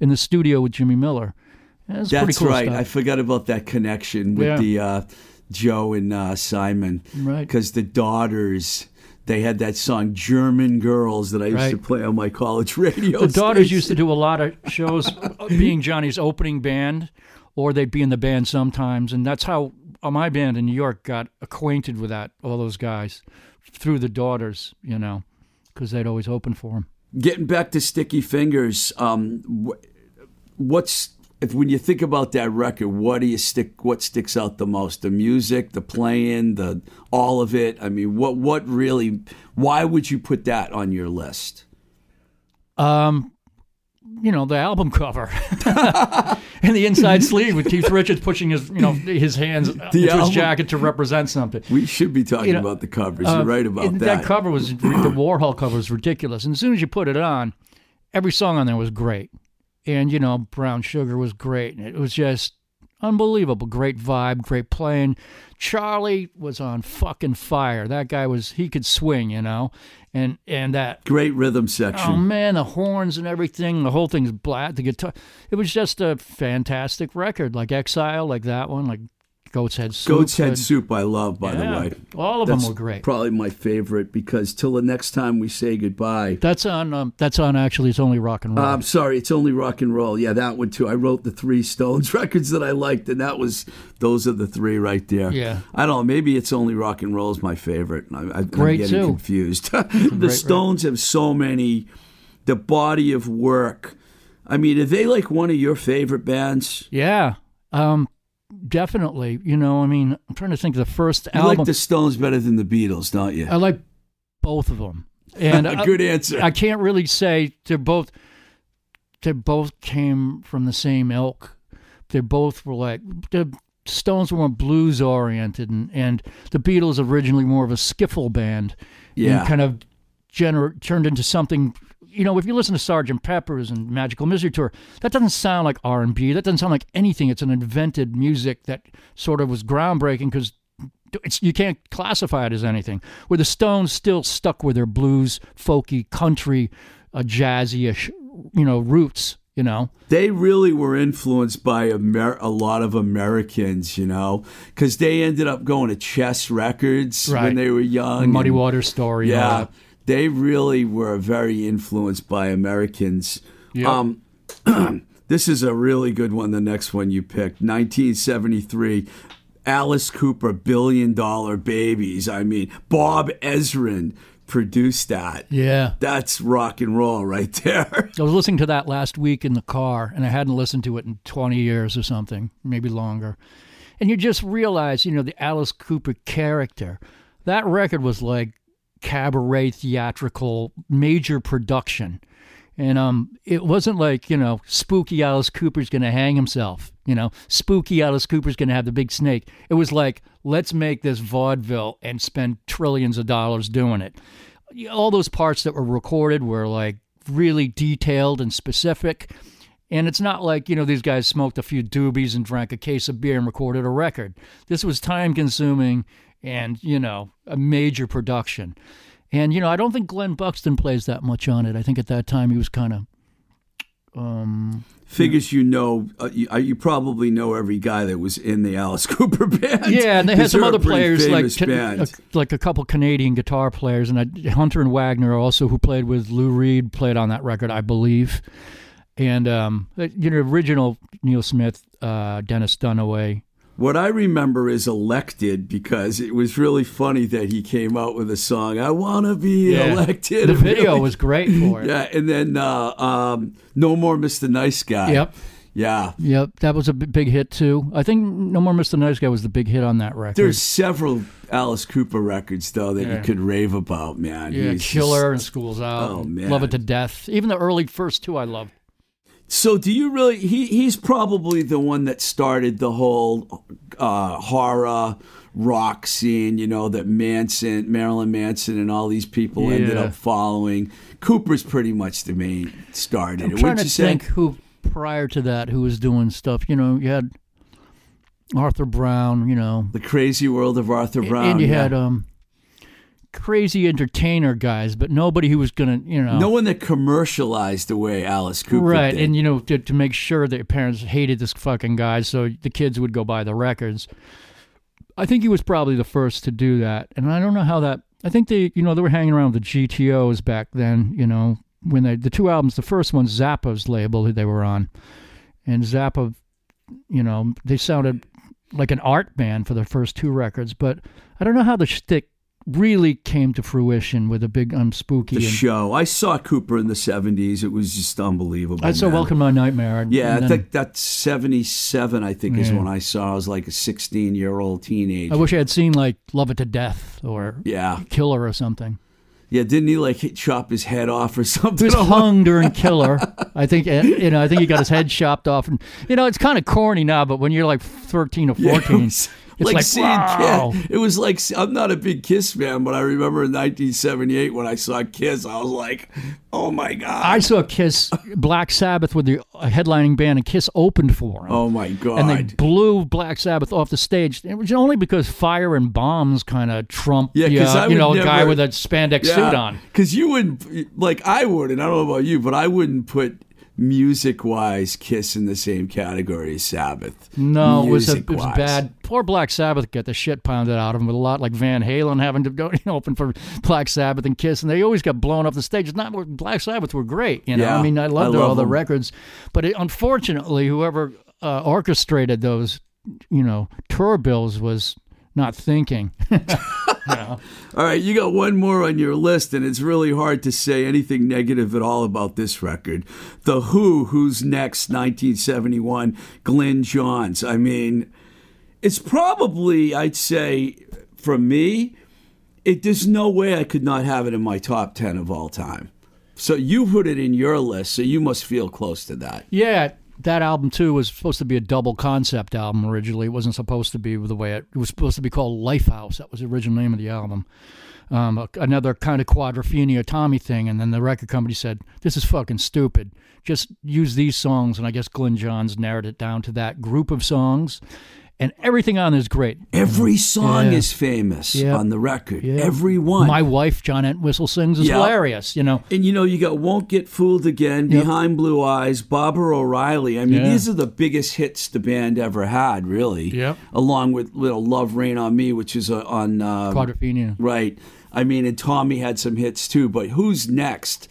Speaker 2: in the studio with Jimmy Miller. Pretty
Speaker 1: That's
Speaker 2: cool
Speaker 1: right.
Speaker 2: stuff.
Speaker 1: I forgot about that connection with
Speaker 2: Yeah.
Speaker 1: the uh, Joe and uh, Simon.
Speaker 2: Right.
Speaker 1: Because the daughters, they had that song "German Girls" that I used to play on my college radio.
Speaker 2: the Daughters used to do a lot of shows, [laughs] being Johnny's opening band, or they'd be in the band sometimes, and that's how uh, my band in New York got acquainted with that all those guys through the Daughters, you know, because they'd always open for them.
Speaker 1: Getting back to Sticky Fingers, um, wh- what's if when you think about that record, what do you stick? What sticks out the most? The music, the playing, the all of it. I mean, what what really? Why would you put that on your list?
Speaker 2: Um, you know, the album cover [laughs] and the inside sleeve with Keith Richards pushing his, you know, his hands [laughs] into his jacket to represent something.
Speaker 1: We should be talking
Speaker 2: You know,
Speaker 1: about the covers.
Speaker 2: Uh,
Speaker 1: You're right about
Speaker 2: and
Speaker 1: that.
Speaker 2: cover was the Warhol cover was ridiculous. And as soon as you put it on, every song on there was great. And you know, Brown Sugar was great. And it was just unbelievable. Great vibe, great playing. Charlie was on fucking fire. That guy was he could swing, you know. And and that
Speaker 1: Great rhythm
Speaker 2: oh,
Speaker 1: section.
Speaker 2: Oh man, the horns and everything, the whole thing's black. The guitar, it was just a fantastic record, like Exile, like that one, like Goat's Head Soup.
Speaker 1: Goat's Head
Speaker 2: and-
Speaker 1: Soup, I love, by
Speaker 2: yeah,
Speaker 1: the way.
Speaker 2: all of
Speaker 1: That's
Speaker 2: them were great.
Speaker 1: Probably my favorite because till the next time we say goodbye.
Speaker 2: That's on. Um, that's on. Actually, it's only rock and roll.
Speaker 1: I'm sorry, it's only rock and roll. Yeah, that one too. I wrote the three Stones [laughs] records that I liked, and that was those are the three right there.
Speaker 2: Yeah.
Speaker 1: I don't know. Maybe it's only rock and roll is my favorite. I,
Speaker 2: Great,
Speaker 1: getting
Speaker 2: too.
Speaker 1: confused. [laughs] the
Speaker 2: great
Speaker 1: Stones have so many. The body of work. I mean, are they like one of your favorite bands?
Speaker 2: yeah. Um, definitely. You know, I mean, I'm trying to think of the first
Speaker 1: You
Speaker 2: album.
Speaker 1: like the Stones better than the Beatles, don't you?
Speaker 2: I like both of them, and [laughs] I-
Speaker 1: Good answer.
Speaker 2: I can't really say they're both. They both came from the same ilk. They both were like the Stones were more blues oriented, and, and the Beatles originally more of a skiffle band.
Speaker 1: Yeah.
Speaker 2: and kind of gener- turned into something. You know, if you listen to Sgt. Pepper's and Magical Mystery Tour, that doesn't sound like R and B. That doesn't sound like anything. It's an invented music that sort of was groundbreaking because it's you can't classify it as anything. Where the Stones still stuck with their blues, folky, country, uh, jazzy-ish, you know, roots. You know,
Speaker 1: they really were influenced by Amer- a lot of Americans, you know, because they ended up going to Chess Records when they were young.
Speaker 2: Muddy
Speaker 1: and-
Speaker 2: Water Story.
Speaker 1: Yeah. They really were very influenced by Americans. Um, [clears throat] this is a really good one. The next one you picked, 1973. Alice Cooper, Billion Dollar Babies. I mean, Bob Ezrin produced that.
Speaker 2: Yeah.
Speaker 1: That's rock and roll right there. [laughs]
Speaker 2: I was listening to that last week in the car, and I hadn't listened to it in 20 years or something, maybe longer. And you just realize, you know, the Alice Cooper character. That record was like cabaret theatrical major production. And um, it wasn't like, you know, spooky Alice Cooper's going to hang himself. You know, spooky Alice Cooper's going to have the big snake. It was like, let's make this vaudeville and spend trillions of dollars doing it. All those parts that were recorded were like really detailed and specific. And it's not like, you know, these guys smoked a few doobies and drank a case of beer and recorded a record. This was time consuming and, you know, a major production. And, you know, I don't think Glen Buxton plays that much on it. I think at that time he was kind of. Um,
Speaker 1: Figures you know, uh, you, uh, you probably know every guy that was in the Alice [laughs] Cooper band.
Speaker 2: yeah, and they had some other players like
Speaker 1: famous
Speaker 2: t-
Speaker 1: band.
Speaker 2: a- like a couple Canadian guitar players, and I, Hunter and Wagner also, who played with Lou Reed, played on that record, I believe. And um, you know, original Neal Smith, uh, Dennis Dunaway,
Speaker 1: What I remember is elected because it was really funny that he came out with a song. I want to be
Speaker 2: Yeah.
Speaker 1: elected.
Speaker 2: The [laughs] video
Speaker 1: really-
Speaker 2: was great for it.
Speaker 1: Yeah, and then uh, um, no more Mr. Nice Guy.
Speaker 2: Yep.
Speaker 1: Yeah.
Speaker 2: Yep, that was a big hit too. I think No More Mr. Nice Guy was the big hit on that record.
Speaker 1: There's several Alice Cooper records though that you could rave about, man.
Speaker 2: yeah,
Speaker 1: He's
Speaker 2: Killer and Schools Out.
Speaker 1: Oh, man.
Speaker 2: Love It to Death. Even the early first two I loved.
Speaker 1: So do you really? He he's probably the one that started the whole uh, horror rock scene. You know that Manson, Marilyn Manson, and all these people ended up following. Cooper's pretty much the main started
Speaker 2: I'm trying to
Speaker 1: you say?
Speaker 2: think who prior to that who was doing stuff. You know, you had Arthur Brown, you know,
Speaker 1: The Crazy World of Arthur Brown.
Speaker 2: and you
Speaker 1: yeah.
Speaker 2: had um crazy entertainer guys, but nobody who was gonna, you know,
Speaker 1: no one that commercialized the way Alice Cooper
Speaker 2: right,
Speaker 1: did.
Speaker 2: and you know, to, to make sure that your parents hated this fucking guy, so the kids would go buy the records. I think he was probably the first to do that, and I don't know how that. I think they, you know, they were hanging around with the GTOs back then. You know, when they the two albums, the first one's Zappa's label that they were on, and Zappa, you know, they sounded like an art band for the first two records, but I don't know how the shtick really came to fruition with a big um spooky.
Speaker 1: the
Speaker 2: and,
Speaker 1: show. I saw Cooper in the '70s. It was just unbelievable.
Speaker 2: I saw
Speaker 1: man.
Speaker 2: Welcome to My Nightmare. and-
Speaker 1: Yeah,
Speaker 2: and
Speaker 1: I
Speaker 2: then-
Speaker 1: think that's 77, I think, is when I saw. I was like a 16 year old teenager.
Speaker 2: I wish I had seen like Love It to Death or
Speaker 1: yeah.
Speaker 2: Killer or something.
Speaker 1: Yeah, didn't he like hit, chop his head off or [laughs] something?
Speaker 2: He was [laughs] hung during Killer. I think uh, you know. I think he got his head chopped off, and you know it's kind of corny now. But when you're like 13 or 14,
Speaker 1: Yeah,
Speaker 2: it's
Speaker 1: like,
Speaker 2: like,
Speaker 1: seeing
Speaker 2: wow.
Speaker 1: Kiss. It was like I'm not a big Kiss fan, but I remember in 1978 when I saw Kiss, I was like, "Oh my god!"
Speaker 2: I saw Kiss Black Sabbath with the headlining band, and Kiss opened for him.
Speaker 1: oh my god!
Speaker 2: and they blew Black Sabbath off the stage. It was only because fire and bombs kind of trumped,
Speaker 1: Yeah,
Speaker 2: the, uh, you know, a guy with a spandex suit on.
Speaker 1: Because you wouldn't, like, I would, and I don't know about you, but I wouldn't put music wise Kiss in the same category as Sabbath.
Speaker 2: No, it was, a, it was bad. Poor Black Sabbath got the shit pounded out of them with a lot like Van Halen having to go [laughs] you know, open for Black Sabbath and Kiss, and they always got blown off the stage. It's not Black Sabbath were great, you know.
Speaker 1: Yeah,
Speaker 2: I mean, I loved
Speaker 1: I
Speaker 2: all
Speaker 1: love
Speaker 2: the records, but it, unfortunately, whoever uh, orchestrated those, you know, tour bills was not thinking. [laughs] [laughs]
Speaker 1: All right, you got one more on your list, and it's really hard to say anything negative at all about this record. The Who, Who's Next, 1971, Glyn Johns. I mean, it's probably, I'd say, for me, it, there's no way I could not have it in my top 10 of all time. So you put it in your list, so you must feel close to that.
Speaker 2: Yeah, that album too was supposed to be a double concept album originally. It wasn't supposed to be the way it, it was supposed to be called Lifehouse. That was the original name of the album. Um, another kind of quadrophenia Tommy thing, and then the record company said, "This is fucking stupid. Just use these songs." And I guess Glyn Johns narrowed it down to that group of songs, and everything on is great.
Speaker 1: Every song
Speaker 2: Yeah.
Speaker 1: is famous
Speaker 2: Yeah.
Speaker 1: on the record.
Speaker 2: Yeah.
Speaker 1: Every one.
Speaker 2: My wife, John Entwistle, sings is
Speaker 1: Yeah.
Speaker 2: hilarious. You know,
Speaker 1: And you know, you got Won't Get Fooled Again,
Speaker 2: Yep.
Speaker 1: Behind Blue Eyes, Baba O'Riley. I mean,
Speaker 2: Yeah.
Speaker 1: these are the biggest hits the band ever had, really.
Speaker 2: Yep.
Speaker 1: Along with Little Love Rain on Me, which is uh, on. Uh,
Speaker 2: quadrophenia.
Speaker 1: right. I mean, and Tommy had some hits too, but Who's Next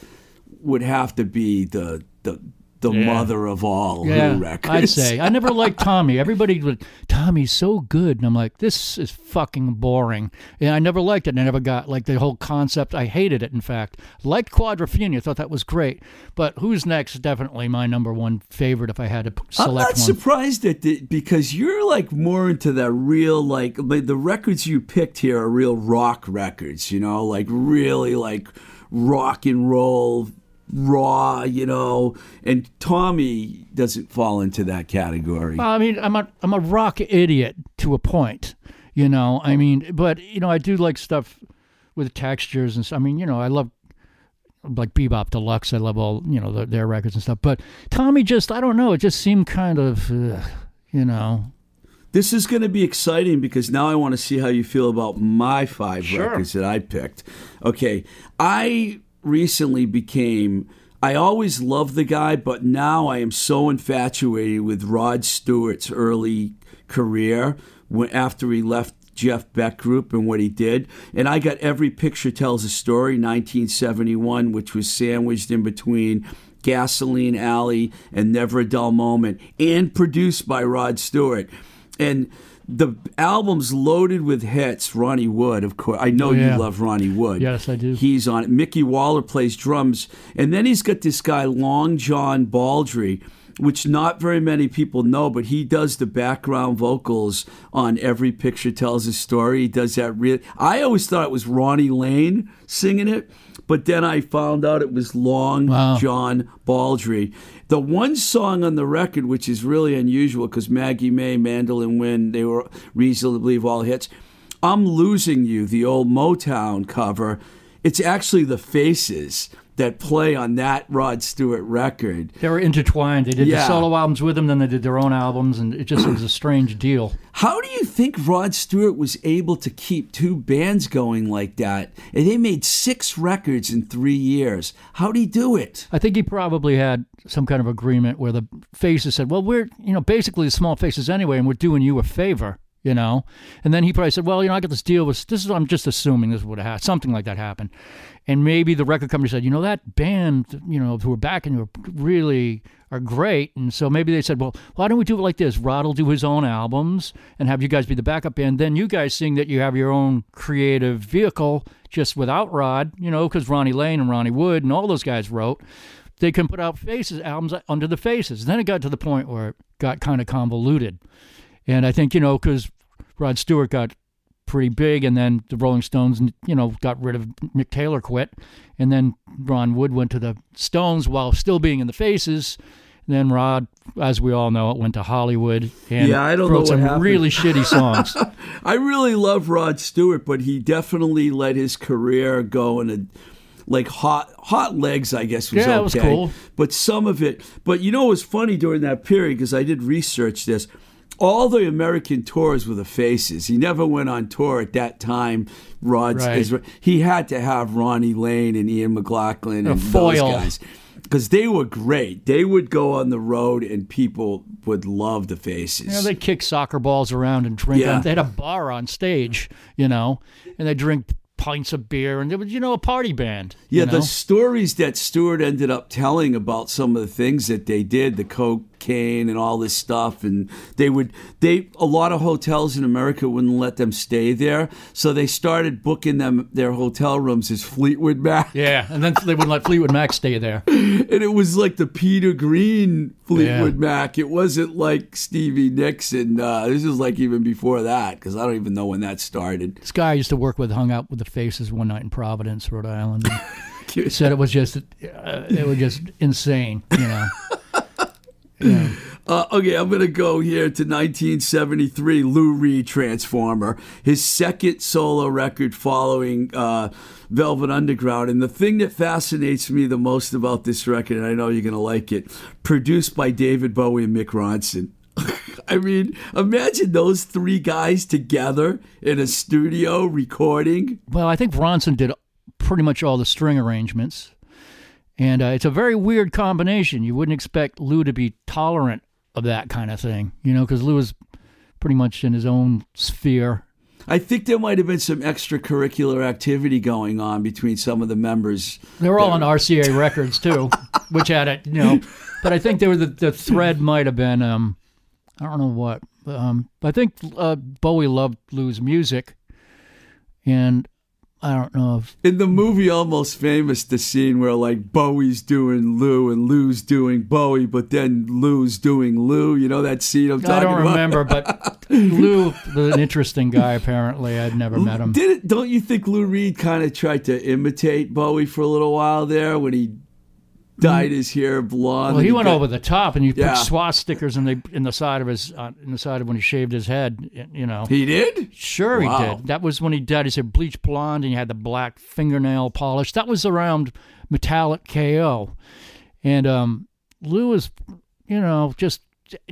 Speaker 1: would have to be the. the the
Speaker 2: Yeah.
Speaker 1: mother of all
Speaker 2: Yeah,
Speaker 1: records.
Speaker 2: I'd say. I never liked Tommy. Everybody would, Tommy's so good. And I'm like, this is fucking boring. And I never liked it. And I never got like the whole concept. I hated it, in fact. Liked Quadrophenia. Thought that was great. But Who's Next definitely my number one favorite if I had to select
Speaker 1: I'm not
Speaker 2: one.
Speaker 1: surprised at the, because you're like more into that real like the the records you picked here are real rock records, you know, like really like rock and roll raw, you know, and Tommy doesn't fall into that category.
Speaker 2: Well, I mean, I'm a I'm a rock idiot to a point, you know. I mean, but you know, I do like stuff with textures and. s- I mean, you know, I love like Bebop Deluxe. I love all you know their, their records and stuff. But Tommy just, I don't know, it just seemed kind of, uh, you know.
Speaker 1: This is going to be exciting because now I want to see how you feel about my five
Speaker 2: Sure.
Speaker 1: records that I picked. Okay, I recently became. I always loved the guy, but now I am so infatuated with Rod Stewart's early career when, after he left Jeff Beck Group and what he did. And I got Every Picture Tells a Story, 1971, which was sandwiched in between Gasoline Alley and Never a Dull Moment, and produced by Rod Stewart. And the album's loaded with hits. Ronnie Wood, of course. I know oh,
Speaker 2: yeah.
Speaker 1: you love Ronnie Wood.
Speaker 2: Yes, I do.
Speaker 1: He's on it. Micky Waller plays drums. And then he's got this guy, Long John Baldry, which not very many people know, but he does the background vocals on Every Picture Tells a Story. He does that real. I always thought it was Ronnie Lane singing it, but then I found out it was Long
Speaker 2: Wow.
Speaker 1: John Baldry. The one song on the record, which is really unusual because Maggie May, Mandolin Wind, they were reasonably all hits. I'm Losing You, the old Motown cover. It's actually the faces that play on that Rod Stewart record.
Speaker 2: They were intertwined. They did
Speaker 1: Yeah.
Speaker 2: the solo albums with him, then they did their own albums, and it just was a strange deal.
Speaker 1: How do you think Rod Stewart was able to keep two bands going like that? And they made six records in three years. How'd he do it?
Speaker 2: I think he probably had some kind of agreement where the faces said, "Well, we're you know basically the small faces anyway, and we're doing you a favor." You know, and then he probably said, "Well, you know, I got this deal with this is I'm just assuming this would have happened, something like that happened," and maybe the record company said, "You know, that band, you know, who are backing you really are great," and so maybe they said, "Well, why don't we do it like this? Rod will do his own albums and have you guys be the backup band. Then you guys sing that you have your own creative vehicle, just without Rod, you know, because Ronnie Lane and Ronnie Wood and all those guys wrote." they can put out faces albums under the faces. Then it got to the point where it got kind of convoluted, and I think you know because Rod Stewart got pretty big, and then the Rolling Stones, you know, got rid of Mick Taylor, quit, and then Ron Wood went to the Stones while still being in the faces. And then Rod, as we all know, it went to Hollywood and
Speaker 1: Yeah, I don't
Speaker 2: wrote
Speaker 1: know
Speaker 2: some
Speaker 1: happened.
Speaker 2: really shitty [laughs] songs.
Speaker 1: I really love Rod Stewart, but he definitely let his career go in a like hot hot legs. I guess was
Speaker 2: Yeah,
Speaker 1: okay.
Speaker 2: it was cool.
Speaker 1: But some of it, but you know, it was funny during that period because I did research this. All the American tours were the faces. He never went on tour at that time. Rod's
Speaker 2: Right.
Speaker 1: he had to have Ronnie Lane and Ian McLagan and those guys because they were great. They would go on the road and people would love the faces.
Speaker 2: You know, they kick soccer balls around and drink.
Speaker 1: Yeah.
Speaker 2: They had a bar on stage, you know, and they drink pints of beer, and it was, you know, a party band.
Speaker 1: Yeah,
Speaker 2: you know?
Speaker 1: the stories that Stewart ended up telling about some of the things that they did, the cocaine and all this stuff, and they would they a lot of hotels in America wouldn't let them stay there, so they started booking them their hotel rooms as Fleetwood Mac,
Speaker 2: yeah, and then they wouldn't let Fleetwood Mac stay there. [laughs]
Speaker 1: and it was like the Peter Green Fleetwood
Speaker 2: Yeah.
Speaker 1: Mac. It wasn't like Stevie Nicks, and uh, this is like even before that because I don't even know when that started.
Speaker 2: This guy I used to work with hung out with the Faces one night in Providence, Rhode Island. and [laughs] said it was just, uh, it was just insane, you know. [laughs] Yeah.
Speaker 1: Uh, okay, I'm going to go here to 1973, Lou Reed Transformer, his second solo record following uh, Velvet Underground. And the thing that fascinates me the most about this record, and I know you're going to like it, produced by David Bowie and Mick Ronson. [laughs] I mean, imagine those three guys together in a studio recording.
Speaker 2: Well, I think Ronson did pretty much all the string arrangements. And uh, it's a very weird combination. You wouldn't expect Lou to be tolerant of that kind of thing, you know, because Lou is pretty much in his own sphere.
Speaker 1: I think there might have been some extracurricular activity going on between some of the members.
Speaker 2: They were all on RCA Records too, [laughs] which had it, you know but I think there was the, the thread might have been um, I don't know what. Um, I think uh, Bowie loved Lou's music, and I don't know if
Speaker 1: In the movie Almost Famous, the scene where like Bowie's doing Lou and Lou's doing Bowie, but then Lou's doing Lou. You know that scene I'm talking about.
Speaker 2: I don't
Speaker 1: about?
Speaker 2: remember, but [laughs] Lou an interesting guy. Apparently, I'd never met him.
Speaker 1: Did it, don't you think Lou Reed kind of tried to imitate Bowie for a little while there when he dyed his hair blonde?
Speaker 2: Well, he
Speaker 1: and
Speaker 2: went
Speaker 1: got-
Speaker 2: over the top, and he
Speaker 1: Yeah.
Speaker 2: put swastikas in the in the side of his uh, in the side of when he shaved his head. You know,
Speaker 1: He did?
Speaker 2: sure
Speaker 1: Wow.
Speaker 2: he did. That was when he dyed his hair bleach blonde, and he had the black fingernail polish. That was around Metallic KO, and um, Lou was, you know, just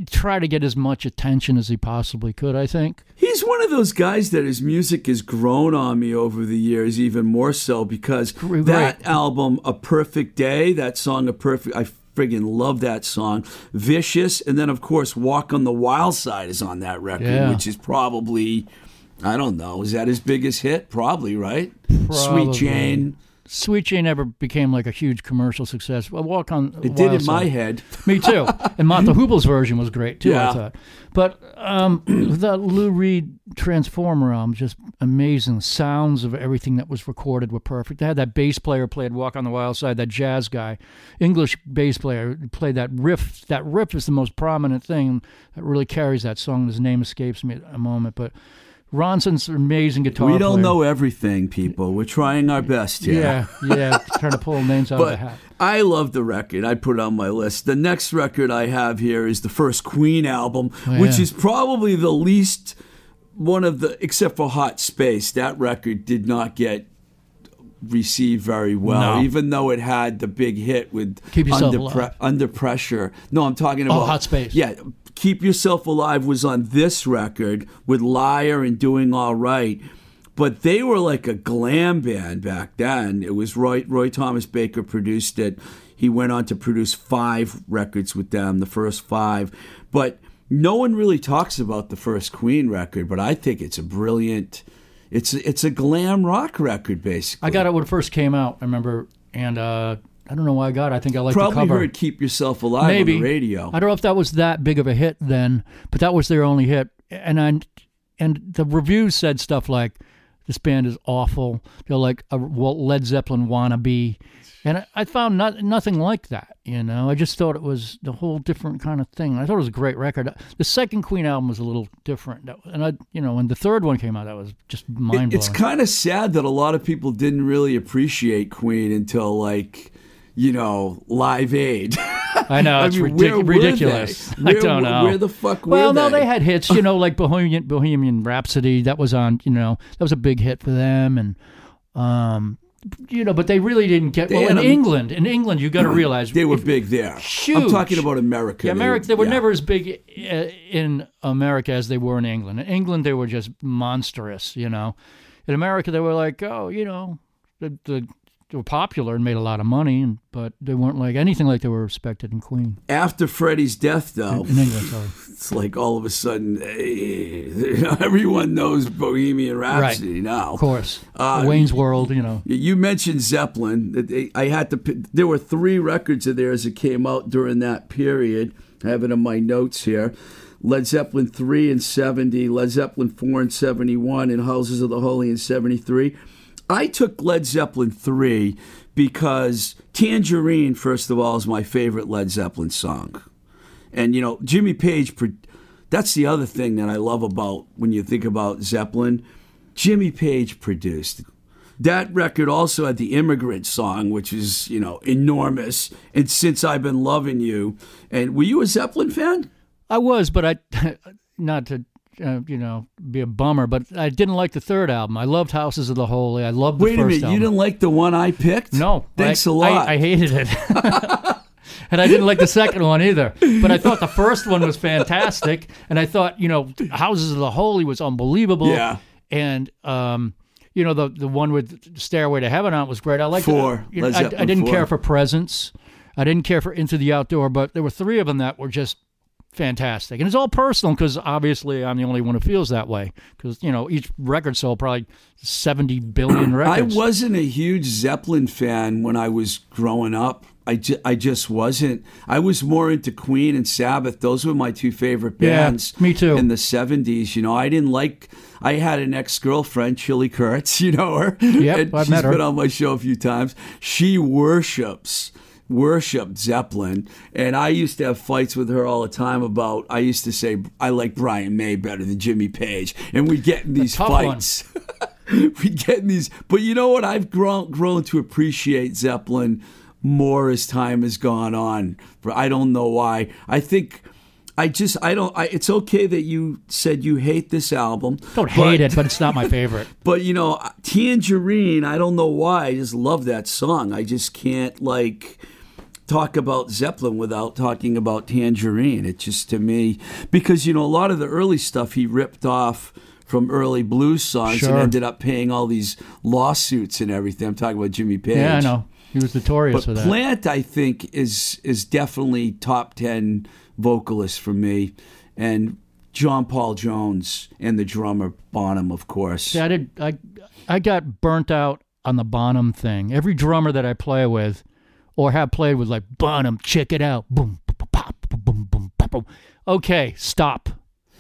Speaker 2: try to get as much attention as he possibly could. I think.
Speaker 1: He's one of those guys that his music has grown on me over the years, even more so because
Speaker 2: Great.
Speaker 1: that album, A Perfect Day, that song, A Perfect, I friggin' love that song. Vicious, and then of course, Walk on the Wild Side is on that record,
Speaker 2: Yeah.
Speaker 1: which is probably, I don't know, is that his biggest hit? Probably, right?
Speaker 2: Probably.
Speaker 1: Sweet Jane.
Speaker 2: Sweet never became like a huge commercial success. Well, Walk on.
Speaker 1: It did in my head.
Speaker 2: Me too. [laughs] And Martha Hubel's version was great too.
Speaker 1: Yeah.
Speaker 2: I thought. But um, [clears throat] the Lou Reed Transformer album, just amazing. Sounds of everything that was recorded were perfect. They had that bass player played "Walk on the Wild Side," that jazz guy, English bass player played that riff. That riff is the most prominent thing that really carries that song. His name escapes me at a moment, but Ronson's an amazing guitar.
Speaker 1: We don't
Speaker 2: player.
Speaker 1: know everything, people. We're trying our best here.
Speaker 2: Yeah, [laughs] yeah, trying to pull names out of the
Speaker 1: But
Speaker 2: hat.
Speaker 1: I love the record. I put it on my list. The next record I have here is the first Queen album,
Speaker 2: Oh,
Speaker 1: which is probably the least one of the, except for Hot Space. That record did not get received very well,
Speaker 2: No.
Speaker 1: even though it had the big hit with
Speaker 2: Keep Yourself
Speaker 1: under,
Speaker 2: Alive.
Speaker 1: under pressure. No, I'm talking oh, about
Speaker 2: Oh, Hot Space.
Speaker 1: Yeah, Keep Yourself Alive was on this record with Liar and Doing All Right. But they were like a glam band back then. It was Roy, Roy Thomas Baker produced it. He went on to produce five records with them, the first five. But no one really talks about the first Queen record, but I think it's a brilliant. It's it's a glam rock record, basically.
Speaker 2: I got it when it first came out. I remember, and uh, I don't know why I got it. I think I liked the
Speaker 1: Probably
Speaker 2: cover.
Speaker 1: heard "Keep Yourself Alive"
Speaker 2: Maybe
Speaker 1: on the radio.
Speaker 2: I don't know if that was that big of a hit then, but that was their only hit. And I, and the reviews said stuff like, "This band is awful. They're like a Walt- Led Zeppelin wannabe," and I, I found not, nothing like that. You know, I just thought it was the whole different kind of thing. I thought it was a great record. The second Queen album was a little different, and I, you know, when the third one came out, that was just mind blowing.
Speaker 1: It's kind of sad that a lot of people didn't really appreciate Queen until like, you know, Live Aid. [laughs]
Speaker 2: I know
Speaker 1: I
Speaker 2: it's
Speaker 1: mean,
Speaker 2: ridic-
Speaker 1: where
Speaker 2: ridiculous.
Speaker 1: they?
Speaker 2: I don't know.
Speaker 1: where the fuck were
Speaker 2: Well, no,
Speaker 1: they?
Speaker 2: they had hits, you know, like Bohemian Bohemian Rhapsody. That was on, you know, that was a big hit for them, and um, you know, but they really didn't get well in
Speaker 1: a-
Speaker 2: England. In England, you got to [clears throat] realize
Speaker 1: They were
Speaker 2: if-
Speaker 1: big there. I'm talking about America.
Speaker 2: Yeah, America. They were
Speaker 1: yeah.
Speaker 2: never as big uh, in America as they were in England. In England, they were just monstrous. You know, in America, they were like, oh, you know, the, the were popular and made a lot of money, and but they weren't like anything like they were respected in Queen
Speaker 1: After Freddie's death, though,
Speaker 2: in England. Sorry. [laughs]
Speaker 1: it's like all of a sudden, eh, [laughs] everyone knows Bohemian Rhapsody now.
Speaker 2: Of course,
Speaker 1: Uh,
Speaker 2: Wayne's World. You know,
Speaker 1: You mentioned Zeppelin. I had to. There were three records of theirs that came out during that period. I have it in my notes here. Led Zeppelin three and seventy, Led Zeppelin four and seventy-one, and Houses of the Holy in seventy-three. I took Led Zeppelin three because Tangerine, first of all, is my favorite Led Zeppelin song. And you know, Jimmy Page. That's the other thing that I love about when you think about Zeppelin. Jimmy Page produced. That record also had the Immigrant song, which is you know enormous. And since I've been loving you, and were you a Zeppelin fan?
Speaker 2: I was, but I [laughs] not to. Uh, you know, be a bummer, but I didn't like the third album. I loved Houses of the Holy. I loved the
Speaker 1: Wait a minute,
Speaker 2: album.
Speaker 1: you didn't like the one I picked?
Speaker 2: No,
Speaker 1: thanks
Speaker 2: I,
Speaker 1: a lot.
Speaker 2: I, I hated it, [laughs] and I didn't like the second one either. But I thought the first one was fantastic, and I thought you know Houses of the Holy was unbelievable.
Speaker 1: Yeah.
Speaker 2: and um, you know the the one with Stairway to Heaven on it was great. I liked
Speaker 1: Four.
Speaker 2: It. You know, I, I didn't
Speaker 1: four.
Speaker 2: care for Presence. I didn't care for Into the Outdoor, but there were three of them that were just fantastic. And it's all personal because obviously I'm the only one who feels that way. Because you know each record sold probably 70 billion [clears throat] records.
Speaker 1: I wasn't a huge Zeppelin fan when I was growing up. I, ju- I just wasn't. I was more into Queen and Sabbath. Those were my two favorite
Speaker 2: Yeah,
Speaker 1: bands.
Speaker 2: me too.
Speaker 1: In the seventies, you know, I didn't like. I had an ex girlfriend, Chili Kurtz. [laughs] You know her.
Speaker 2: Yep,
Speaker 1: And
Speaker 2: I've
Speaker 1: she's
Speaker 2: met her.
Speaker 1: been on my show a few times. She worships worshipped Zeppelin, and I used to have fights with her all the time about. I used to say I like Brian May better than Jimmy Page, and we get in these fights. [laughs] we get in these, but you know what? I've grown grown to appreciate Zeppelin more as time has gone on. But I don't know why. I think. I just I don't I, it's okay that you said you hate this album.
Speaker 2: Don't
Speaker 1: but-
Speaker 2: hate it, but it's not my favorite. [laughs]
Speaker 1: but you know, Tangerine, I don't know why. I just love that song. I just can't like talk about Zeppelin without talking about Tangerine. It just to me because you know a lot of the early stuff he ripped off from early blues songs
Speaker 2: Sure.
Speaker 1: and ended up paying all these lawsuits and everything. I'm talking about Jimmy Page.
Speaker 2: Yeah, I know. He was notorious
Speaker 1: But
Speaker 2: for that.
Speaker 1: Plant, I think, is is definitely top ten vocalist for me, and John Paul Jones and the drummer Bonham, of course.
Speaker 2: See, I did. I I got burnt out on the Bonham thing. Every drummer that I play with, or have played with, like Bonham, check it out, boom, pop, boom, boom, pop, boom. Okay, stop.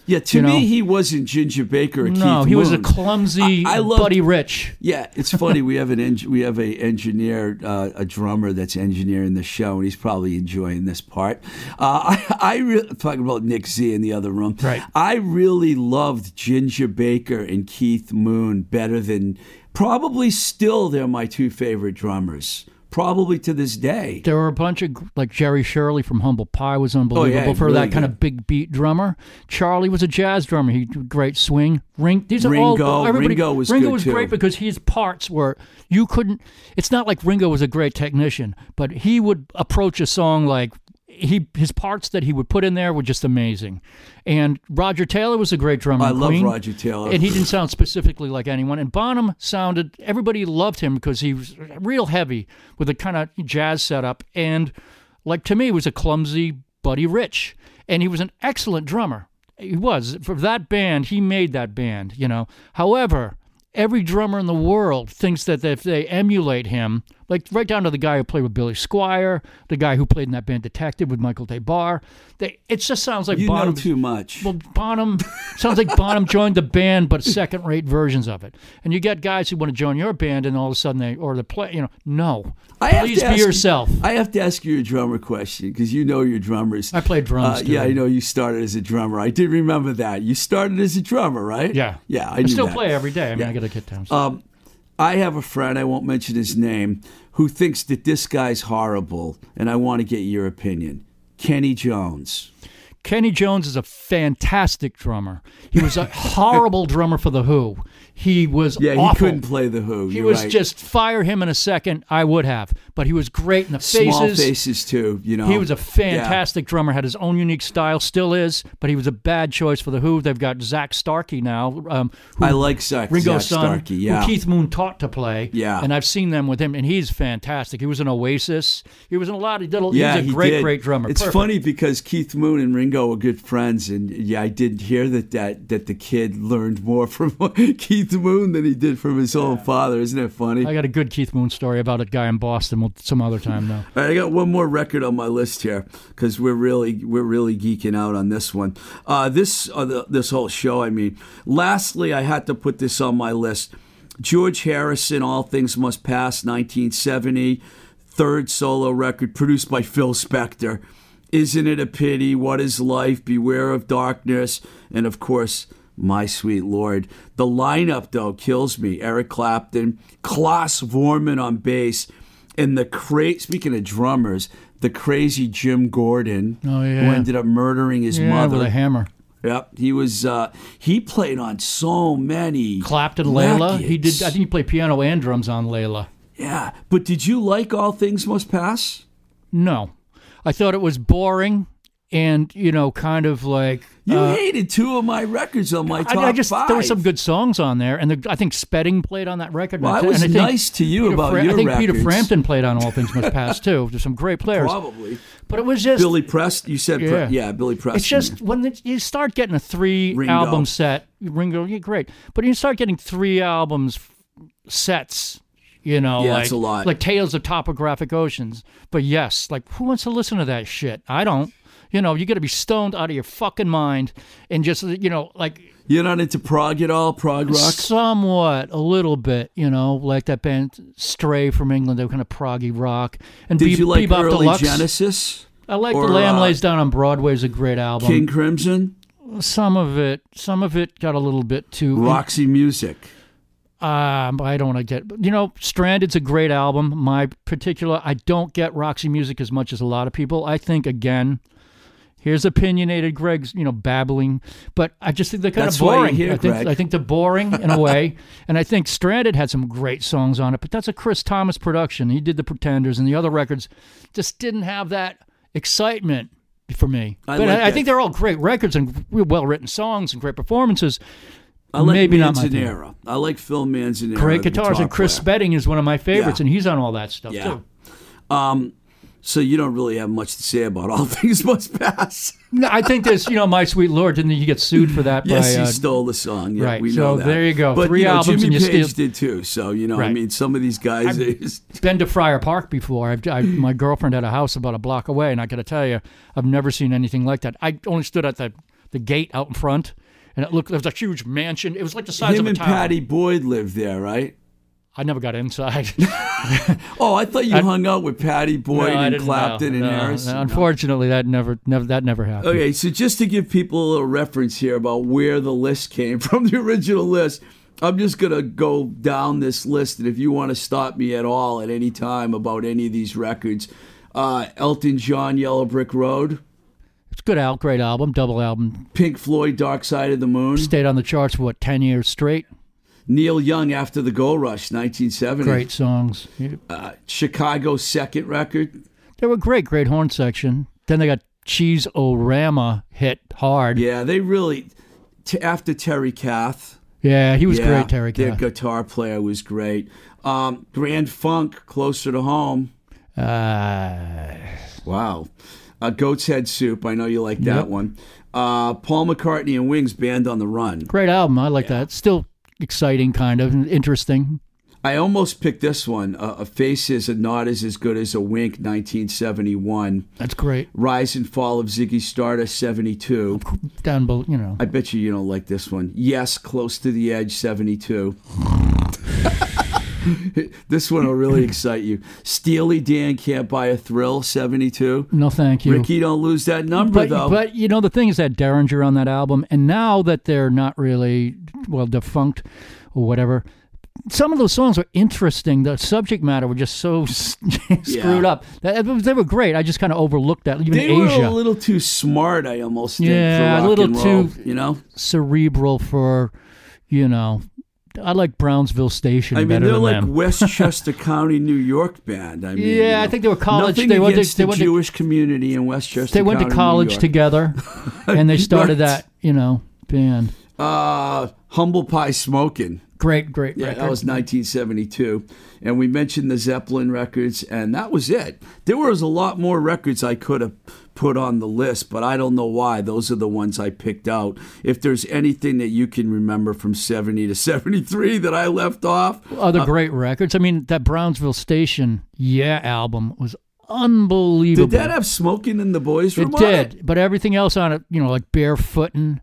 Speaker 1: Yeah, to
Speaker 2: You
Speaker 1: me,
Speaker 2: know?
Speaker 1: he wasn't Ginger Baker or
Speaker 2: No,
Speaker 1: Keith
Speaker 2: he was a clumsy
Speaker 1: I- I loved-
Speaker 2: Buddy Rich.
Speaker 1: Yeah, it's funny. we have an eng- we have a engineer, uh, a drummer that's engineering the show, and he's probably enjoying this part. Uh, [laughs] I, I re- talking about Nick Z in the other room.
Speaker 2: Right.
Speaker 1: I really loved Ginger Baker and Keith Moon better than probably still they're my two favorite drummers. Probably to this day.
Speaker 2: There were a bunch of like Jerry Shirley from Humble Pie was unbelievable oh, for
Speaker 1: Oh, really
Speaker 2: that kind
Speaker 1: good.
Speaker 2: of big beat drummer. Charlie was a jazz drummer. He did great swing. Ring. These are
Speaker 1: Ringo-
Speaker 2: all everybody.
Speaker 1: Ringo was
Speaker 2: Ringo was
Speaker 1: too.
Speaker 2: great because his parts were you couldn't. It's not like Ringo was a great technician, but he would approach a song like. He his parts that he would put in there were just amazing, and Roger Taylor was a great drummer.
Speaker 1: I love
Speaker 2: Queen,
Speaker 1: Roger Taylor.
Speaker 2: and he didn't sound specifically like anyone. And Bonham sounded, everybody loved him because he was real heavy with a kind of jazz setup. And like to me, was a clumsy Buddy Rich. And he was an excellent drummer. He was. For that band, he made that band, you know. However, every drummer in the world thinks that if they emulate him, like right down to the guy who played with Billy Squier, the guy who played in that band Detective with Michael Des Barres, they, it just sounds like
Speaker 1: you
Speaker 2: Bonham.
Speaker 1: know too much.
Speaker 2: Well, Bonham sounds like Bonham [laughs] joined the band, but second-rate versions of it. And you get guys who want to join your band, and all of a sudden they or the play, you know, no.
Speaker 1: I
Speaker 2: Please be
Speaker 1: ask
Speaker 2: yourself.
Speaker 1: I have to ask you a drummer question because you know your drummers.
Speaker 2: I played drums.
Speaker 1: Uh, yeah, I know you started as a drummer. I did remember that. You started as a drummer, right?
Speaker 2: Yeah,
Speaker 1: Yeah, I,
Speaker 2: I still
Speaker 1: that.
Speaker 2: play every day. I mean,
Speaker 1: Yeah.
Speaker 2: I got down.
Speaker 1: Um, I have a friend, I won't mention his name, who thinks that this guy's horrible, and I want to get your opinion. Kenny Jones.
Speaker 2: Kenny Jones is a fantastic drummer. He was a [laughs] horrible drummer for the Who. He was
Speaker 1: Yeah, he couldn't play the Who.
Speaker 2: He was
Speaker 1: right.
Speaker 2: just fire him in a second. I would have, but he was great in the faces.
Speaker 1: small faces too. You know,
Speaker 2: He was a fantastic drummer, had his own unique style, still is, but he was a bad choice for the Who. They've got Zak Starkey now, um, who
Speaker 1: I like Zak,
Speaker 2: Ringo's
Speaker 1: Zak
Speaker 2: son,
Speaker 1: Starkey. Yeah,
Speaker 2: who Keith Moon taught to play.
Speaker 1: Yeah.
Speaker 2: and I've seen them with him, and he's fantastic. He was in Oasis. He was in a lot. He did. A,
Speaker 1: yeah,
Speaker 2: he's a
Speaker 1: he
Speaker 2: great,
Speaker 1: did.
Speaker 2: great drummer.
Speaker 1: It's
Speaker 2: Perfect.
Speaker 1: funny because Keith Moon and Ringo were good friends, and yeah, I did hear that that that the kid learned more [laughs] from Keith Moon than he did from his own father. Isn't that funny?
Speaker 2: I got a good Keith Moon story about a guy in Boston. Some other time though.
Speaker 1: All right, I got one more record on my list here because we're really we're really geeking out on this one. Uh, this uh, the, this whole show, I mean. Lastly, I had to put this on my list. George Harrison, All Things Must Pass, 1970, third solo record produced by Phil Spector. Isn't it a pity? What is life? Beware of darkness, and of course. My sweet lord. The lineup, though, kills me. Eric Clapton, Klaus Voormann on bass, and the cra- speaking of drummers, the crazy Jim Gordon,
Speaker 2: Oh, yeah.
Speaker 1: who ended up murdering his
Speaker 2: Yeah,
Speaker 1: mother.
Speaker 2: with a hammer.
Speaker 1: Yep, he was. Uh, he played on so many.
Speaker 2: Clapton, Layla. He did. I think he played piano and drums on Layla.
Speaker 1: Yeah, but did you like All Things Must Pass?
Speaker 2: No, I thought it was boring and you know, kind of like
Speaker 1: You
Speaker 2: uh,
Speaker 1: hated two of my records on my
Speaker 2: I,
Speaker 1: top
Speaker 2: I just
Speaker 1: five.
Speaker 2: there were some good songs on there, and the, I think Spedding played on that record.
Speaker 1: Well, I
Speaker 2: and
Speaker 1: was
Speaker 2: think
Speaker 1: nice to you
Speaker 2: Peter
Speaker 1: about
Speaker 2: Fra-
Speaker 1: your
Speaker 2: I think Peter. Frampton played on All Things Must Pass too. There's some great players,
Speaker 1: Probably
Speaker 2: but it was just
Speaker 1: Billy Preston. You said, Pre-
Speaker 2: Yeah.
Speaker 1: yeah, Billy Preston.
Speaker 2: It's just when the, you start getting a three
Speaker 1: Ringo.
Speaker 2: album set, Ringo, yeah, great. But you start getting three albums sets. You know,
Speaker 1: Yeah,
Speaker 2: like
Speaker 1: it's a lot.
Speaker 2: like Tales of Topographic Oceans. But yes, like who wants to listen to that shit? I don't. You know, you got to be stoned out of your fucking mind and just you know like
Speaker 1: You're not into prog at all, prog rock.
Speaker 2: somewhat a little bit. You know, like that band Stray from England. They were kind of proggy rock. And
Speaker 1: Did
Speaker 2: Be-
Speaker 1: you like
Speaker 2: Bebop
Speaker 1: early
Speaker 2: Deluxe.
Speaker 1: Genesis?
Speaker 2: I like
Speaker 1: or,
Speaker 2: The Lamb
Speaker 1: uh,
Speaker 2: Lays Down on Broadway is a great album.
Speaker 1: King Crimson,
Speaker 2: Some of it, some of it got a little bit too.
Speaker 1: Roxy Music.
Speaker 2: Um, I don't want to get, you know, Stranded's a great album. My particular, I don't get Roxy music as much as a lot of people. I think again, here's opinionated Greg's, you know, babbling, but I just think they're kind
Speaker 1: That's
Speaker 2: of boring.
Speaker 1: here,
Speaker 2: I think
Speaker 1: Greg.
Speaker 2: I think they're boring in a [laughs] way, and I think Stranded had some great songs on it, but that's a Chris Thomas production. He did the Pretenders, and the other records just didn't have that excitement for me.
Speaker 1: I
Speaker 2: but
Speaker 1: like
Speaker 2: I, I think they're all great records and well written songs and great performances.
Speaker 1: I like
Speaker 2: Maybe not.
Speaker 1: Manzanera. I like Phil Manzanera.
Speaker 2: Great guitars,
Speaker 1: guitar
Speaker 2: and Chris
Speaker 1: player.
Speaker 2: Spedding is one of my favorites,
Speaker 1: Yeah.
Speaker 2: and he's on all that stuff
Speaker 1: Yeah.
Speaker 2: too.
Speaker 1: Um, so you don't really have much to say about all [laughs] things must pass.
Speaker 2: No, I think there's, you know, My Sweet Lord. Didn't he get sued for that?
Speaker 1: yes,
Speaker 2: by,
Speaker 1: he
Speaker 2: uh,
Speaker 1: stole the song. Yeah,
Speaker 2: right,
Speaker 1: we
Speaker 2: so
Speaker 1: know that.
Speaker 2: there you go.
Speaker 1: But
Speaker 2: Three
Speaker 1: you know,
Speaker 2: albums
Speaker 1: Jimmy
Speaker 2: and you
Speaker 1: Page
Speaker 2: steal-
Speaker 1: did too. So you know, I mean, some of these guys. just- [laughs]
Speaker 2: been to Friar Park before. I've, I, my girlfriend had a house about a block away, and I got to tell you, I've never seen anything like that. I only stood at the the gate out in front, and it looked there was a huge mansion. It was like the size
Speaker 1: him
Speaker 2: of a
Speaker 1: and
Speaker 2: town.
Speaker 1: Pattie Boyd lived there, right?
Speaker 2: I never got inside. [laughs]
Speaker 1: Oh, I thought you
Speaker 2: I-
Speaker 1: hung out with Pattie Boyd
Speaker 2: No,
Speaker 1: and Clapton
Speaker 2: know.
Speaker 1: and
Speaker 2: No,
Speaker 1: Harrison.
Speaker 2: no, unfortunately, that never, never, that never happened.
Speaker 1: Okay, so just to give people a little reference here about where the list came [laughs] from, the original list, I'm just going to go down this list. And if you want to stop me at all at any time about any of these records, uh, Elton John, Yellow Brick Road,
Speaker 2: It's a good out, great album, double album.
Speaker 1: Pink Floyd, Dark Side of the Moon,
Speaker 2: Stayed on the charts for what ten years straight.
Speaker 1: Neil Young, After the Gold Rush, 1970.
Speaker 2: Great songs.
Speaker 1: Uh, Chicago's second record.
Speaker 2: They were great, great horn section. Then they got Cheese Orama hit hard.
Speaker 1: Yeah, they really, t- after Terry Kath.
Speaker 2: Yeah, he was
Speaker 1: yeah,
Speaker 2: great, Terry
Speaker 1: Their
Speaker 2: Kath.
Speaker 1: guitar player was great. Um, Grand Funk, Closer to Home.
Speaker 2: Uh,
Speaker 1: Wow. Uh, Goat's Head Soup. I know you like that
Speaker 2: Yep.
Speaker 1: one. Uh, Paul McCartney and Wings Band on the Run.
Speaker 2: great album. I like that. Still exciting, kind of and interesting.
Speaker 1: I almost picked this one. Uh, a Face is a not is as good as a Wink, 1971.
Speaker 2: That's great.
Speaker 1: Rise and Fall of Ziggy Stardust, 72.
Speaker 2: Down below, you know.
Speaker 1: I bet you you don't like this one. Yes, Close to the Edge, 72. [laughs] this one will really [laughs] excite you. Steely Dan Can't Buy a Thrill, 72.
Speaker 2: No, thank you.
Speaker 1: Ricky, don't lose that number,
Speaker 2: but,
Speaker 1: though.
Speaker 2: but you know the thing is that Derringer on that album, and now that they're not really well defunct or whatever, some of those songs are interesting. The subject matter were just so [laughs] screwed up. They were great. I just kind of overlooked that. Even
Speaker 1: They were a little too smart, I almost think,
Speaker 2: Yeah, a little
Speaker 1: and roll,
Speaker 2: too-
Speaker 1: you know?
Speaker 2: cerebral for, you know. I like Brownsville Station
Speaker 1: I mean, they're like
Speaker 2: them.
Speaker 1: Westchester [laughs] County, New York band. I mean,
Speaker 2: Yeah,
Speaker 1: you know,
Speaker 2: I think they were college- they went to- they
Speaker 1: the
Speaker 2: went to-
Speaker 1: Jewish community in Westchester.
Speaker 2: they went to
Speaker 1: County,
Speaker 2: college together, [laughs] and they started that, you know, band.
Speaker 1: Uh, Humble Pie Smoking.
Speaker 2: Great, great
Speaker 1: Yeah,
Speaker 2: record.
Speaker 1: that was 1972. And we mentioned the Zeppelin records, and that was it. There was a lot more records I could have put on the list, but I don't know why. Those are the ones I picked out. If there's anything that you can remember from 70 to [laughs] 73 that I left off,
Speaker 2: other uh, great records. I mean, that Brownsville Station Yeah album was unbelievable.
Speaker 1: did that have Smoking in the Boys Room
Speaker 2: it did, but everything else on it, you know, like Barefootin'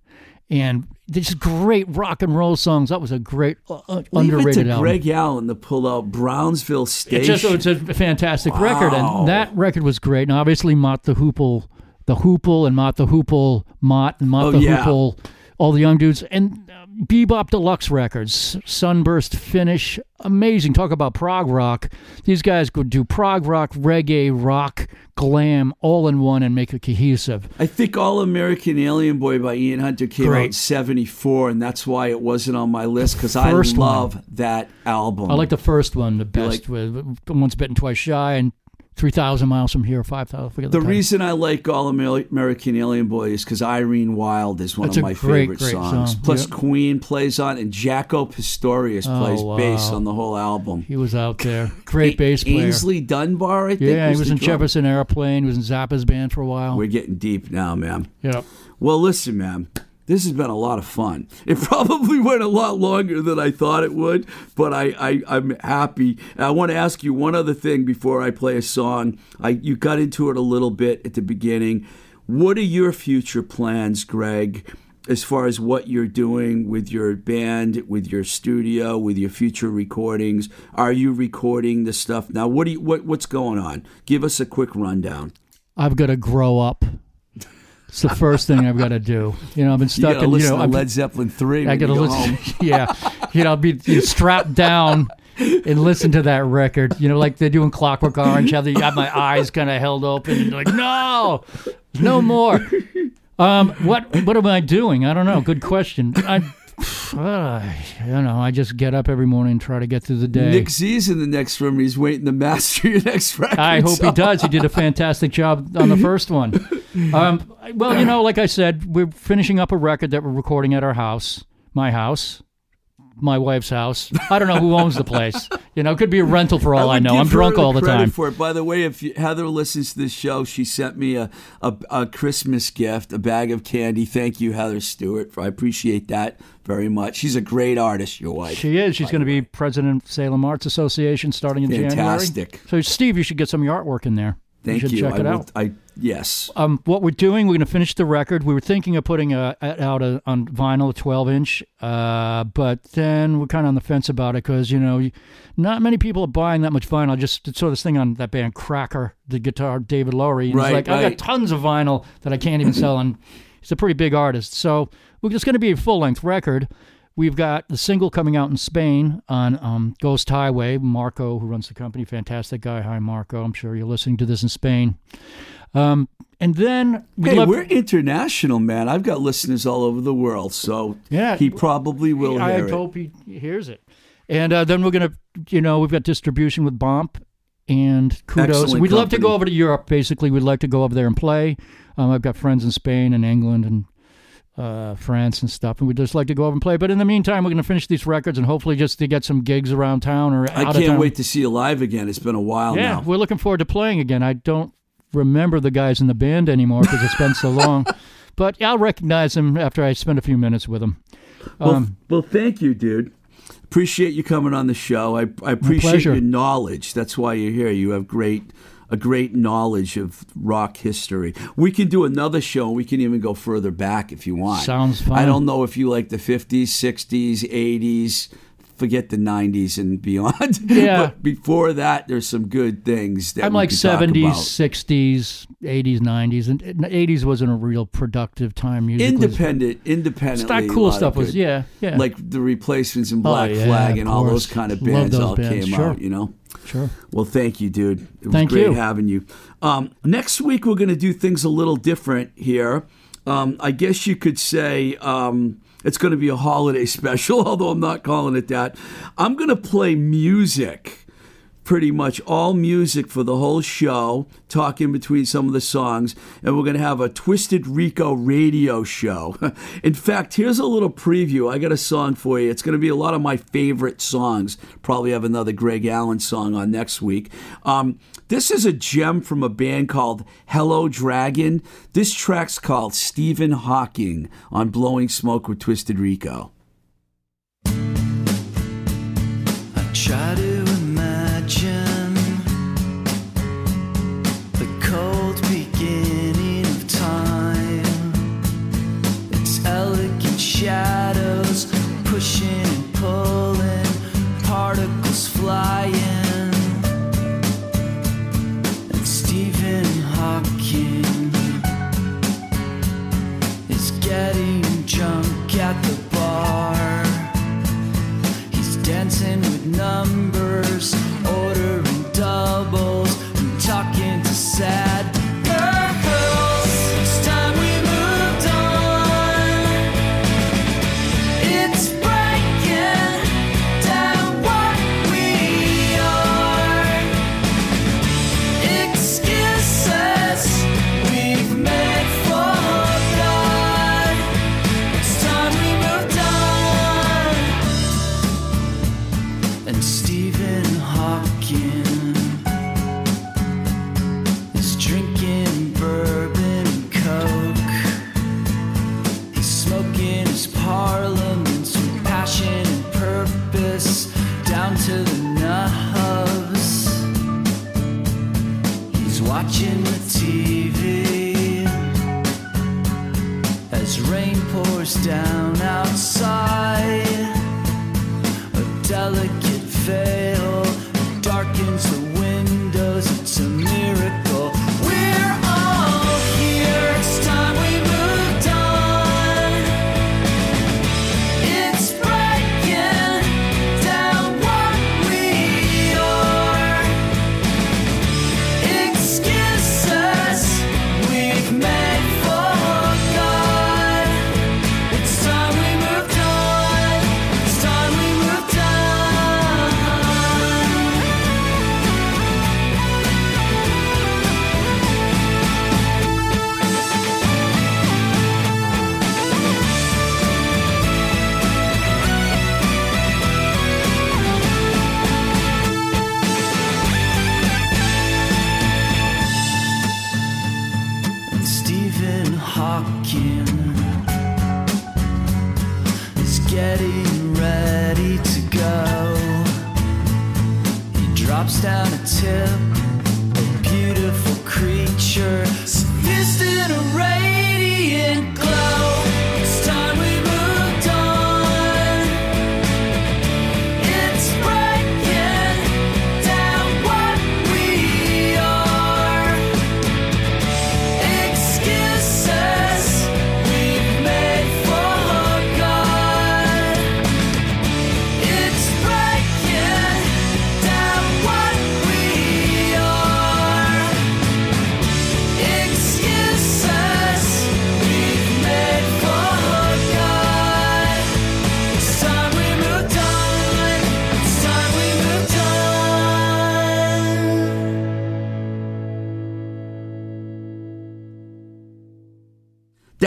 Speaker 2: and just great rock and roll songs. That was a great uh, uh, underrated album.
Speaker 1: Greg Allen to pull out Brownsville
Speaker 2: It's
Speaker 1: Station.
Speaker 2: just it's a fantastic record, and that record was great. And obviously, Mott the Hoople, the Hoople, and Mott the Hoople, Mott and Mott
Speaker 1: Oh,
Speaker 2: the
Speaker 1: yeah.
Speaker 2: Hoople, all the young dudes, and uh, Bebop Deluxe Records, Sunburst Finish, amazing. Talk about prog rock. These guys could do prog rock, reggae, rock, glam, all in one, and make it cohesive.
Speaker 1: I think All American Alien Boy by Ian Hunter came out in 74, and that's why it wasn't on my list because I
Speaker 2: First one.
Speaker 1: love that album.
Speaker 2: I like the first one the best.
Speaker 1: like-
Speaker 2: with Once Bitten, Twice Shy, and 3,000 Miles from Here, 5,000. forget
Speaker 1: The reason I like All Amer- American Alien Boy is because Irene Wilde is one
Speaker 2: That's
Speaker 1: of my
Speaker 2: great,
Speaker 1: favorite
Speaker 2: great
Speaker 1: songs.
Speaker 2: song.
Speaker 1: Plus,
Speaker 2: Yep.
Speaker 1: Queen plays on, and Jaco Pastorius
Speaker 2: Oh,
Speaker 1: plays bass on the whole album.
Speaker 2: He was out there. Great bass player.
Speaker 1: Aynsley Dunbar, I think.
Speaker 2: Yeah, he was in
Speaker 1: drummer.
Speaker 2: Jefferson Airplane. He was in Zappa's band for a while.
Speaker 1: We're getting deep now, man.
Speaker 2: yeah.
Speaker 1: Well, listen, man. This has been a lot of fun. It [laughs] probably went a lot longer than I thought it would, but I, I, I'm happy. I want to ask you one other thing before I play a song. I, you got into it a little bit at the beginning. What are your future plans, Greg, as far as what you're doing with your band, with your studio, with your future recordings? Are you recording the stuff now? What do you, what, what's going on? Give us a quick rundown.
Speaker 2: I've got to grow up. It's the first thing I've got to do. You know, I've been stuck
Speaker 1: gotta
Speaker 2: in. You
Speaker 1: listen
Speaker 2: know,
Speaker 1: to
Speaker 2: I've-
Speaker 1: Led Zeppelin three.
Speaker 2: I got to listen. [laughs] yeah, you know, I'll be you strapped down and listen to that record. You know, like they do in Clockwork Orange. Have the have my eyes kind of held open and like, no, no more. Um, what what am I doing? I don't know. Good question. I, [sighs] uh, you know, I just get up every morning and try to get through the day.
Speaker 1: Nick Z's in the next room. He's waiting to master your next record.
Speaker 2: I hope he does. He did a fantastic job on the first one. [laughs] Um, well, you know, like I said, we're finishing up a record that we're recording at our house, my house, my wife's house. I don't know who owns the place. You know, it could be a rental for all I,
Speaker 1: would
Speaker 2: know. I'm drunk all the time.
Speaker 1: For it. By the way, if you, Heather listens to this show, she sent me a, a, a Christmas gift, a bag of candy. Thank you, Heather Stewart. I appreciate that very much. She's a great artist, your wife.
Speaker 2: She is. She's going to be president of Salem Arts Association starting in
Speaker 1: Fantastic.
Speaker 2: January. Fantastic. So, Steve, you should get some of your artwork in there.
Speaker 1: Thank
Speaker 2: you. Should
Speaker 1: you.
Speaker 2: check
Speaker 1: I
Speaker 2: it
Speaker 1: will-
Speaker 2: out.
Speaker 1: I yes.
Speaker 2: um, what we're doing, we're going to finish the record. We were thinking of putting a, a- out a, on vinyl, a 12 inch, uh, but then we're kind of on the fence about it because, you know, not many people are buying that much vinyl. I just saw this thing on that band Cracker, the guitar, David Lowery. And
Speaker 1: Right,
Speaker 2: he's like, I
Speaker 1: right.
Speaker 2: got tons of vinyl that I can't even sell. And he's a pretty big artist. So we're just going to be a full length record. We've got the single coming out in Spain on um, Ghost Highway. Marco, who runs the company, fantastic guy. Hi, Marco. I'm sure you're listening to this in Spain. Um, and then we
Speaker 1: Hey,
Speaker 2: love,
Speaker 1: we're international, man. I've got listeners all over the world, so
Speaker 2: Yeah.
Speaker 1: he probably will
Speaker 2: I
Speaker 1: hear it.
Speaker 2: hope he hears it. And uh, then we're gonna, you know, we've got distribution with Bomp and Kudos.
Speaker 1: Excellent
Speaker 2: We'd love to go over to Europe. Basically, we'd like to go over there and play. Um, I've got friends in Spain and England and uh, France and stuff, and we'd just like to go over and play. But in the meantime, we're gonna finish these records and hopefully just to get some gigs around town or
Speaker 1: I can't wait to see you live again. It's been a while
Speaker 2: Yeah,
Speaker 1: now.
Speaker 2: we're looking forward to playing again. I don't remember the guys in the band anymore because it's been so [laughs] long. But I'll recognize them after I spend a few minutes with them.
Speaker 1: Well,
Speaker 2: Um,
Speaker 1: well, thank you, dude. Appreciate you coming on the show. I, I appreciate your knowledge. That's why you're here. You have great a great knowledge of rock history. We can do another show. We can even go further back if you want.
Speaker 2: Sounds fun.
Speaker 1: I don't know if you like the 50s, 60s, 80s. Forget the 90s and beyond. [laughs]
Speaker 2: Yeah.
Speaker 1: but before that, there's some good things that
Speaker 2: I'm like
Speaker 1: could talk
Speaker 2: 70s,
Speaker 1: about.
Speaker 2: 60s, 80s, 90s, and and 80s wasn't a real productive time musically.
Speaker 1: Independent, independently.
Speaker 2: That cool stuff was
Speaker 1: good.
Speaker 2: yeah, yeah.
Speaker 1: like the replacements and Black
Speaker 2: yeah,
Speaker 1: Flag and all those kind of bands all
Speaker 2: bands,
Speaker 1: came
Speaker 2: sure.
Speaker 1: out, you know.
Speaker 2: sure.
Speaker 1: Well, thank you, dude. It was
Speaker 2: Thank
Speaker 1: great
Speaker 2: you.
Speaker 1: having you. Um, next week we're going to do things a little different here. Um, I guess you could say um, it's going to be a holiday [laughs] special, although I'm not calling it that. I'm going to play music pretty much all music for the whole show, talk in between some of the songs, and we're going to have a Twisted Rico radio show. [laughs] in fact, here's a little preview. I got a song for you. It's going to be a lot of my favorite songs. Probably have another Greg Allen song on next week. Um, this is a gem from a band called Hello Dragon. This track's called Stephen Hawking on Blowing Smoke with Twisted Rico.
Speaker 3: I try to imagine the cold beginning of time. Its elegant shadows pushing and pulling, particles flying. Drunk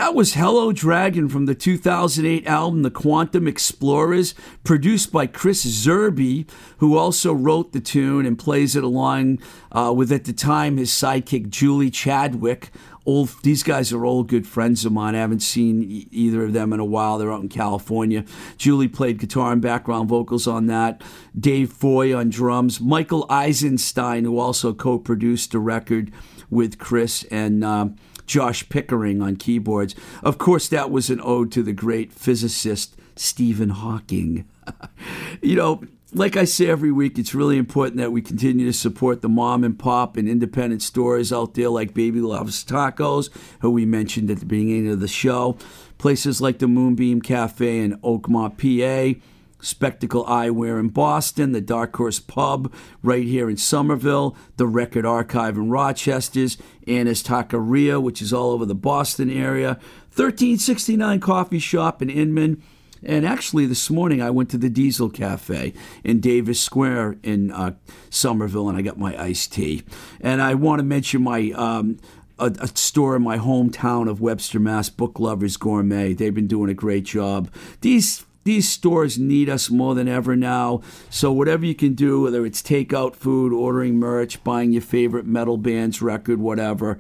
Speaker 1: That was Hello Dragon from the 2008 album The Quantum Explorers, produced by Chris Zerby, who also wrote the tune and plays it along uh, with, at the time, his sidekick Julie Chadwick. Old, these guys are old good friends of mine. I haven't seen e- either of them in a while. They're out in California. Julie played guitar and background vocals on that. Dave Foy on drums. Michael Eisenstein, who also co produced the record with Chris and. Uh, Josh Pickering on keyboards. Of course, that was an ode to the great physicist Stephen Hawking. [laughs] you know, like I say every week, it's really important that we continue to support the mom and pop and independent stores out there like Baby Loves Tacos, who we mentioned at the beginning of the show. Places like the Moonbeam Cafe in Oakmont, PA. Spectacle Eyewear in Boston, the Dark Horse Pub right here in Somerville, the Record Archive in Rochester's, Anna's Taqueria, which is all over the Boston area, 1369 Coffee Shop in Inman. And actually, this morning I went to the Diesel Cafe in Davis Square in uh, Somerville, and I got my iced tea. And I want to mention my um, a, a store in my hometown of Webster, Mass. Book Lovers Gourmet. They've been doing a great job. These these stores need us more than ever now. So whatever you can do, whether it's takeout food, ordering merch, buying your favorite metal band's record, whatever,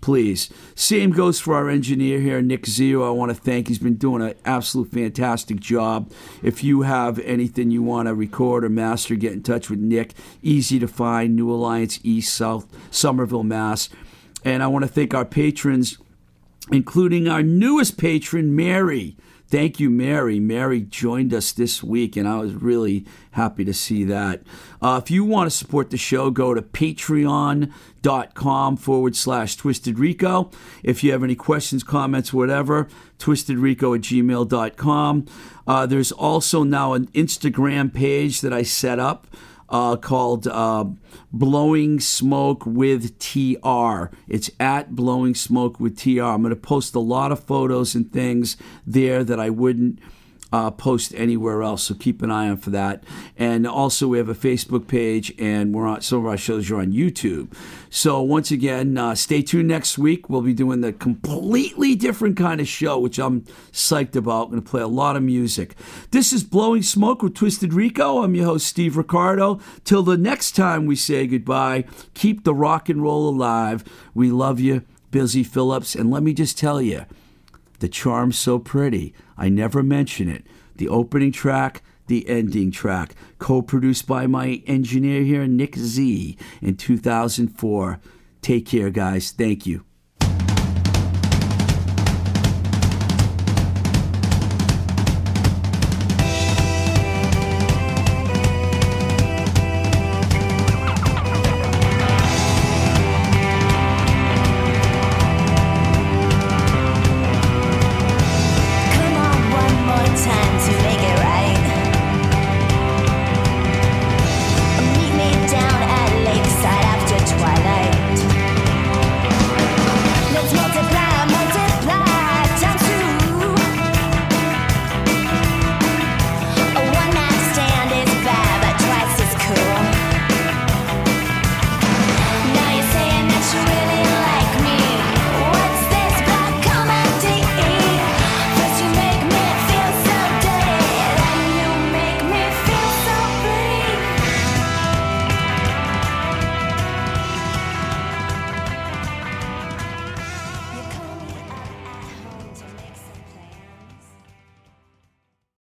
Speaker 1: please. Same goes for our engineer here, Nick Zio. I want to thank. He's been doing an absolute fantastic job. If you have anything you want to record or master, get in touch with Nick. Easy to find. New Alliance East South Somerville, Mass. And I want to thank our patrons, including our newest patron, Mary. Thank you, Mary. Mary joined us this week, and I was really happy to see that. Uh, if you want to support the show, go to patreon.com forward slash Twisted Rico. If you have any questions, comments, whatever, twistedrico at gmail.com. Uh, there's also now an Instagram page that I set up uh, called uh, Blowing Smoke with TR. It's at Blowing Smoke with TR. I'm going to post a lot of photos and things there that I wouldn't uh, post anywhere else. So keep an eye on for that. And also, we have a Facebook page, and we're on some of our shows are on YouTube. So once again, uh, stay tuned next week. We'll be doing the completely different kind of show, which I'm psyched about. Going to play a lot of music. This is Blowing Smoke with Twisted Rico. I'm your host, Steve Ricardo. Till the next time we say goodbye, keep the rock and roll alive. We love you, Busy Phillips. And let me just tell you, the charm's so pretty. I never mention it. The opening track, the ending track, co produced by my engineer here, Nick Z, in 2004. Take care, guys. Thank you.